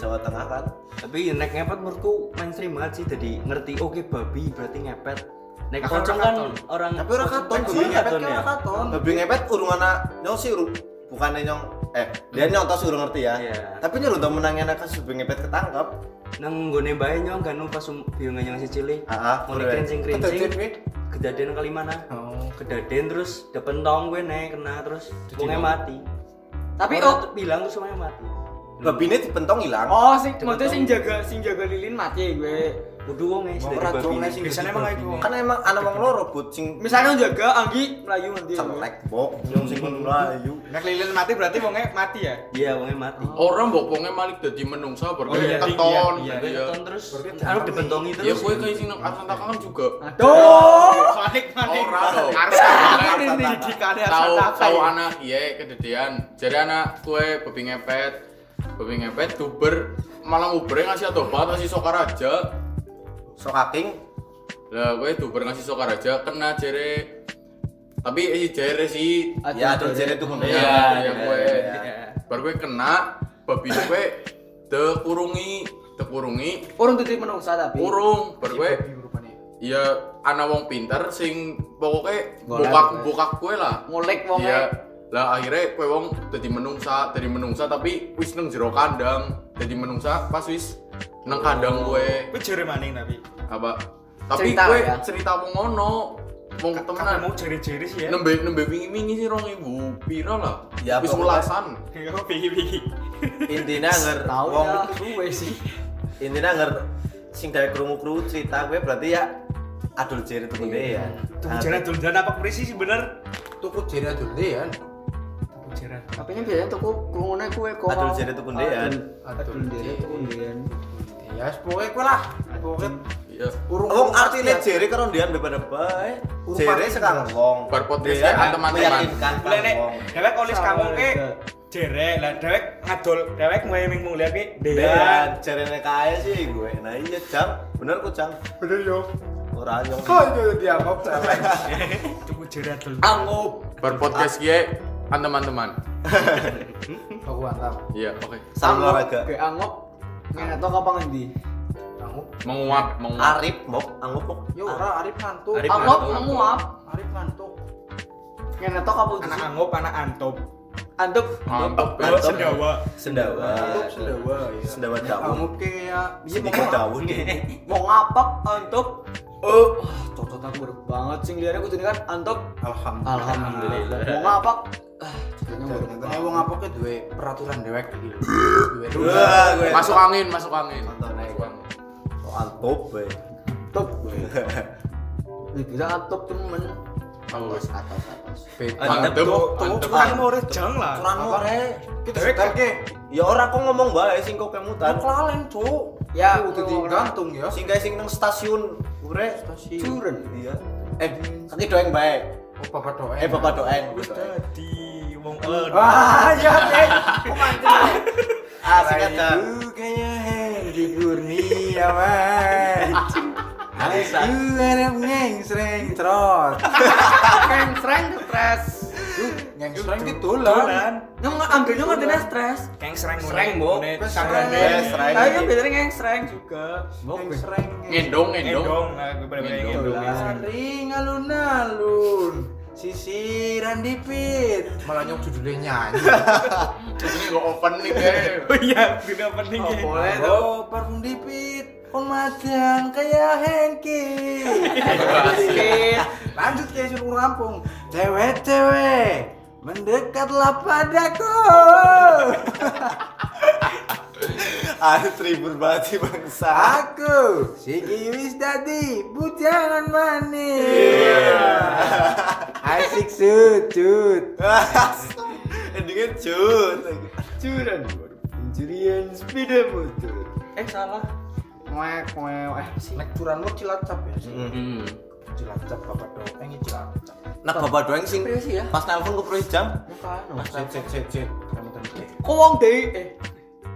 Jawa Tengah kan. Tapi nek ngepet menurutku mainstream banget sih jadi ngerti oke babi berarti ngepet. Nek pocong orang kan katon. orang Tapi orang katon Babi sih, ngepet katon kan ya. orang katon Babi ngepet urung ana nyong sih urung bukannya nyong eh dia nyontos sih urung ngerti ya. Iya. Tapi nyuruh untuk menangnya anak kasus ngepet ketangkap. Nang nggone bae nyong kan pas biung yang si cilik. Heeh, Mau bener. krincing Kedadian krincing. gue Kejadian kali mana? oh Kedaden terus depentong gue nek kena terus wongnya mati. tapi Orang oh bilang terus semuanya mati. Babi ini dipentong hilang. oh sing maksudnya sing jaga sing jaga lilin mati gue Kudu wonge Mau dari ora sing Biasanya jadi emang iku. Kan emang ana wong loro but sing misalnya jaga anggi melayu nanti celek, Bok. Nyong sing melayu. Nek lilin mati berarti wonge mati ya. Iya wonge mati. Orang bokongnya maling dadi menungsa Oh, berarti iya, keton. iya, Iya. Keton terus Berarti rame. dibentongi Ya terus. gue kayak sing nang Arsanta kan juga. aduh Panik Ora dong. Ini didikane Tahu Arsanta. tahu anak iya kedadian. Jadi anak kue babi ngepet. Babi ngepet duber malah nguber ngasih obat ngasih sokaraja. Sok kaking Lah gue duber ngasih sokaraja kena jere Tapi si jere sih Ya adol jere tuku Iya, ndek. iya gue. Baru gue kena babi gue tekurungi, tekurungi, Urung dadi menungsa tapi. urung. Baru gue rupanya. iya ana wong pinter sing pokoknya bokak gue. bokak gue lah. Ngulik wong Iya. Lah akhirnya kue wong dadi menungsa, dadi menungsa tapi wis nang jero kandang. Dadi menungsa pas wis nang kandang gue. Kuwi jere maning tapi. Apa? Tapi Cerita, gue ya? cerita wong ngono. Wong Kan temenan. mau jere-jere sih ya. Nembe nembe wingi-wingi sih 2000 pira lah. Ya, wis ulasan. Yo piye-piye. Intinya nger Tahu wong ya suwe sih. intinya nger sing dari krumu-kru cerita gue berarti ya adol jere tuku ndek ya. Tuku jere dolan apa kurisi sih bener? Tuku jere dulu deh ya. Tuku jere. Tapi ini biasanya tuku krungune kuwe kok. Adol jere tuku ndek ya. Adul jere tuku ndean. Ya, pokoknya gue lah. Pokoknya Iya. urung Wong artine jere karo ndian daripada bae. Jere sekang wong. Bar podcast Ndian ya, teman-teman. Lah nek wong. dhewek kolis kamu ke jere lah dhewek ngadol dhewek mulai minggu lihat ki dean. Jarene kae sih gue. Nah iya jam, bener kok jam. bener yo. Ora nyong. Kok itu dianggap celeng. Tuku jere adol. Angup. Bar podcast gue an teman-teman. Aku mantap. Iya, oke. Salam olahraga. Ke angup. Ngene to kapan ngendi? Angup. Menguap, menguap. Arif mok, anggap mok. Yo ora Arif ngantuk. Arif Angup ngantuk. menguap. Arif ngantuk. Ngene to kapan Anak anggap anak antop. Antuk. Oh, Antop. sendawa. Sendawa. Ngantuk sendawa ya. Sendawa daun. Angup kayak Sedikit daun. Mau ngapak antuk. Oh, cocok aku buruk banget sing liane kudune kan antuk. Alhamdulillah. Alhamdulillah. Mau ngapak. Banget. wong apa ke duwe peraturan dewek iki. Masuk angin, masuk angin. Oh, antop be. Antuk. Ini bisa antuk temen. Wes. Atas atas. beda. Mantep, Tuh, mantep. curan mau rejang lah. Curan mau rek. Kita setel ke. Ya ora kok ngomong bae sing kok kemutan. Kelalen, Cuk. Ya, udah digantung ya. Sing kae sing nang stasiun. Ure. Stasiun. Curen. Iya. Eh, kaki doeng bae. Oh, Bapak doa. Eh, Bapak doen. Wis dadi wong elon. Wah, ya, eh. Ah, sing ada. Aku kayak Henry Kurniawan. Alisa. Aku harap ngengsreng trot. Keng sreng stres. Ngengsreng itu Dolan. lah. Nyong ambilnya ngertinya stres. Keng sereng Sereng, Bu. Sanggane. Eh, sereng. Lah iya biasanya keng sreng juga. Ngengsreng. Ngendong, ngendong. Endong, nah gue pada Endong. endong. Sisiran dipit. Malah nyok judulnya nyanyi. Ini gak open nih kayak. Oh iya, tidak penting Oh, ya. boleh tuh. Oh, parfum dipit. Pemadang kayak Henki. Dikit. Lanjut ke suruh rampung. Cewek-cewek, mendekatlah padaku. Tribun banget sih bangsa. Aku, si Kiwis dadi bujangan manis. Iya. Asik sucut. Endingnya cut. Curan pencurian sepeda motor. Eh salah. Ngek ngek eh sih. Nek curanmu cilacap ya. Hmm. Cilacap bapak doang ini cilacap. Nah, bapak doeng sing Priyo sih ya? pas nelpon ke Pro jam. Bukan. Nah, sit sit sit sit. Kamu tadi. Kok wong deh eh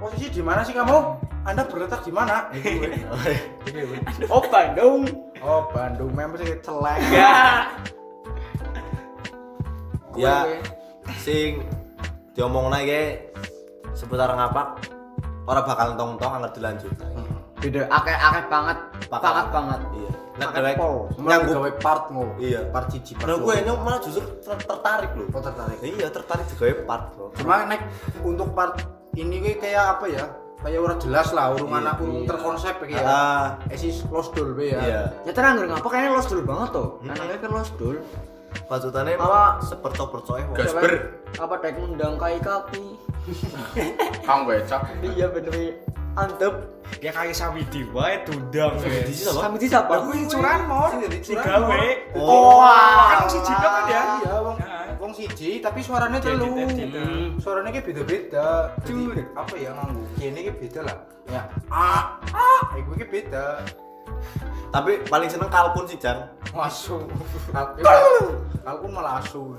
Posisi di mana sih kamu? Anda berletak di mana? Oh Bandung. oh, Bandung memang sih celeng. Ya. Ya, sing diomong lagi seputar ngapak orang bakal tong-tong angkat dilanjut. Beda akeh akeh banget. Bakal. Banget banget. Iya. Dewek pol. Nyanggup gawe part ngo. Iya. Part cici part. Nah, gue nyong malah justru ter- tertarik loh. Oh, tertarik. Iya, tertarik juga part, Bro. Cuma nek untuk part ini gue kayak apa ya? Kayak orang jelas lah, urung Iya. anak urung terkonsep kayak. Ah, Esis lost dul be ya. iya. Ya tenang nggak ngapa kayaknya lost dulu banget tuh. Anaknya kan lost dulu. Pasutannya sepercok-percok ya. Gas. Gasper. Apa dek mendang kai kaki. Kang becak. Iya bener antep. Dia kayak sawidi wae dudang. Di sini apa? Kami di siapa? Aku yang curan mor. Si gawe. Oh. Kan si Jino kan ya. Iya, wong Nah. Wong siji tapi suaranya telu. Edit, edit. Hmm. Suaranya kayak beda-beda. Jadi, apa ya nganggu? Kene kayak beda lah. Ya, ah, ah, eh, gue kayak beda. Tapi paling seneng kalkun sih, Jan. Masuk. Kalkun malah asu.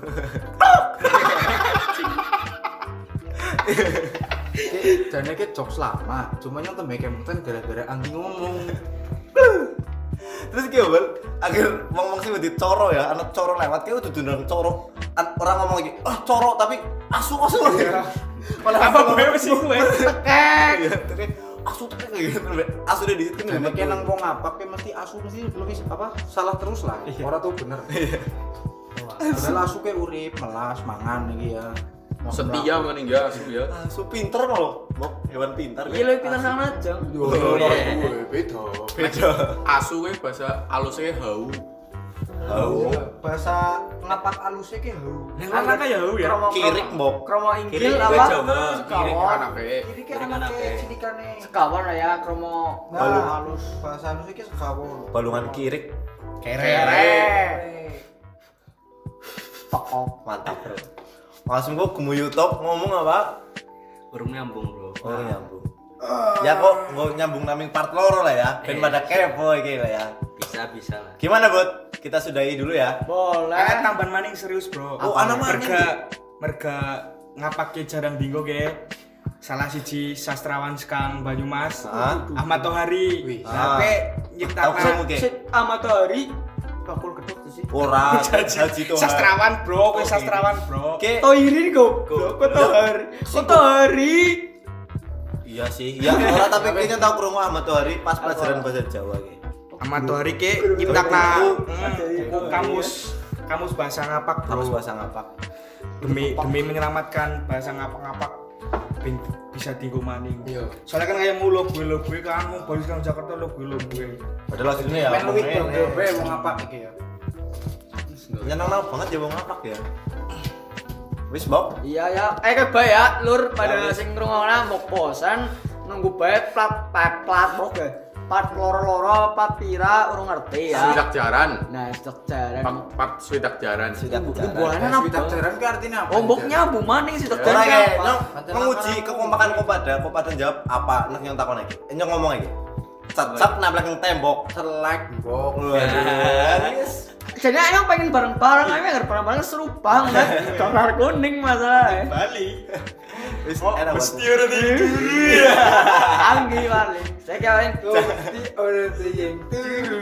Jane ke jokes lama, cuma yang tembe kemutan gara-gara anti ngomong. terus kayak bal akhir ngomong sih di coro ya anak coro lewat kayak udah dundang coro An- orang ngomong lagi ah coro tapi asu asu malah Apa gue mesti gue? Tekek. Iya, asu tuh kayak gitu asu udah di situ Jadi kayak nang wong apa kayak mesti asu mesti lebih apa salah terus lah. Orang tuh bener. Padahal asu kayak urip, melas, mangan iki ya. Setia maning ya asu ya. asu pinter loh Bok, hewan pintar Iya lebih pintar sang aja. Yo, beda. beda Asu kuwi bahasa halusnya hau. Hau. Bahasa ngapak alusnya kayak hau. Yang lanang kayak hau ya. Kirik mbok kromo inggil Kirik apa? gue Jawa. Kiri Sekawan. anake. Ini kayak Kirik anak cilikane. Sekawan lah ya kromo Nah, halus. Bahasa halusnya kayak sekawon. balungan kirik kere. Tokok. mantap bro langsung gua gemu YouTube ngomong apa Urung nyambung, Bro. oh nyambung ya kok nggak nyambung naming part loro lah ya ben pada kepo iki lah ya Bisa, bisa lah. gimana bud kita sudahi dulu ya Boleh. Kayak tambahan maning serius, Bro. Oh, ana maning, Merga merga ngapake jarang dinggo ke salah siji sastrawan sekang Banyumas Ah. Ahmad Tohari. Wih. Ah. Tapi Tahu nyiptakan kamu ke Sit amatari. Bakul kedok tuh sih. ora haji tuh sastrawan, Bro. Kowe Oh, sastrawan, Bro. ke Tohiri kok. Kok Tohari? Kok Tohari? iya sih ya ora tapi kayaknya tahu krungu Ahmad Tohari pas pelajaran bahasa Jawa ke Ahmad Tohari ke nyiptakan Buku. hmm, buku kamus kamus bahasa ngapak, kamus Bro. bahasa ngapak Demi demi menyelamatkan bahasa ngapak-ngapak ben bisa tinggu maning. Iya. Soalnya kan kayak mulo gue lo gue kan mau balik sekarang Jakarta lo gue lo gue. padahal aslinya ya Men luwih ngomongnya do be wong apa iki ya. nyenang banget ya mau ngapak ya wis Bob Iya ya. Eh keba ya, lur Ya, pada sing ngrungokna mau posan nunggu bae plat plat plat bok Pat loro-loro pat pira urung ngerti ya. Swidak jaran. Nah, stok jaran. Pat pat swidak jaran. Sudah Bubuhan Nah, apa? Swidak jaran ki artinya apa? Oh, mboknya bu maning Ora jaran apa? menguji kekompakan kopada, kopada jawab apa nek yang takon lagi. Nyong ngomong lagi. Cecep nablak yang tembok. selek mbok. Waduh. Jadi ayo pengen bareng-bareng, ayo nggak bareng-bareng seru banget. Kamar kuning masalah. Bali. Wis Oh, mesti udah tidur. Anggi paling. Saya kawin Mesti ora yang turu.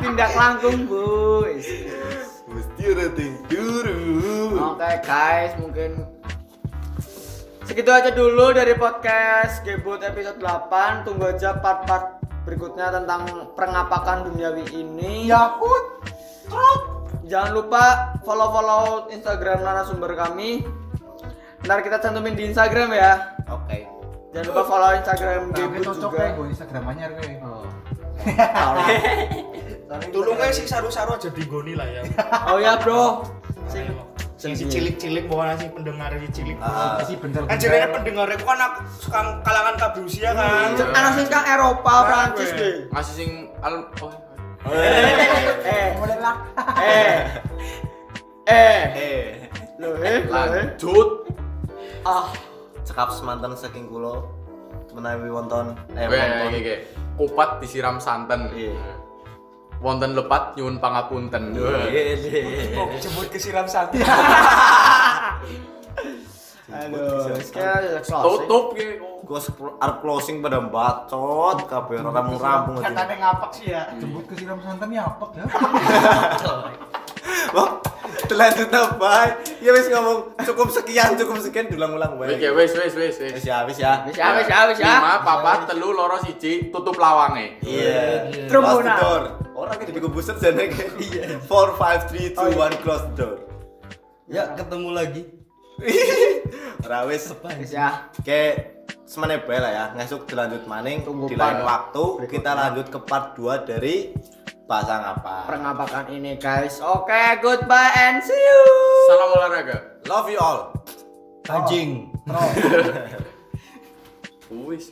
tindak langkung bu. Mesti ting turu. Oke guys, mungkin segitu aja dulu dari podcast Gebot episode 8. Tunggu aja part-part berikutnya tentang pengapakan duniawi ini. Yahut. Jangan lupa follow-follow Instagram narasumber kami. Ntar kita cantumin di Instagram ya. Oke. Jangan lupa follow Instagram Gebot cocok juga. kayak gue Instagram anyar gue. Oh. Tolong aja sih saru-saru aja digoni lah ya. oh ya bro. Sing Sing si cilik-cilik bukan si pendengar si cilik. Ah. Isi bener. Kan ceritanya pendengar itu kan anak suka kalangan kabeh usia kan. anak sing sekarang Eropa, Prancis deh. Ngasih sing al oh. Eh, Mulai lah. eh, eh, Eh, loh, eh, loh, eh. Lanjut. Ah, cekap semanten saking kulo menawi wonton eh Oke, wonton. oke, oke. Kupat disiram santen. Iya. Wonten lepat nyuwun pangapunten. Oh, jemput kesiram satu. aduh, closing. Tutup ge. Gua sepro- arep closing pada bacot kabeh ora rampung-rampung aja. Katanya ngapak sih ya. Jemput ke siram santan ya apa ya? Wah, terlanjut apa? Ya wis ngomong cukup sekian, cukup sekian diulang-ulang Oke, bae. wis wis wis wis. Wis ya, wis ya. Wis ya, wis ya, wis ya. Lima, papat, telu, loro, siji, tutup lawange. Iya. Close the door. Orang kayak di komputer jane kayak. Iya. 4 5 3 2 1 close the door. Ya, ketemu lagi. Ora wis. Ya. Kayak semene bae lah ya. Ngesuk dilanjut maning Tunggu di lain waktu berikutnya. kita lanjut ke part 2 dari pasang apa. Pengapakan ini guys. Oke, goodbye and see you. Salam olahraga. Love you all. Anjing. Wis.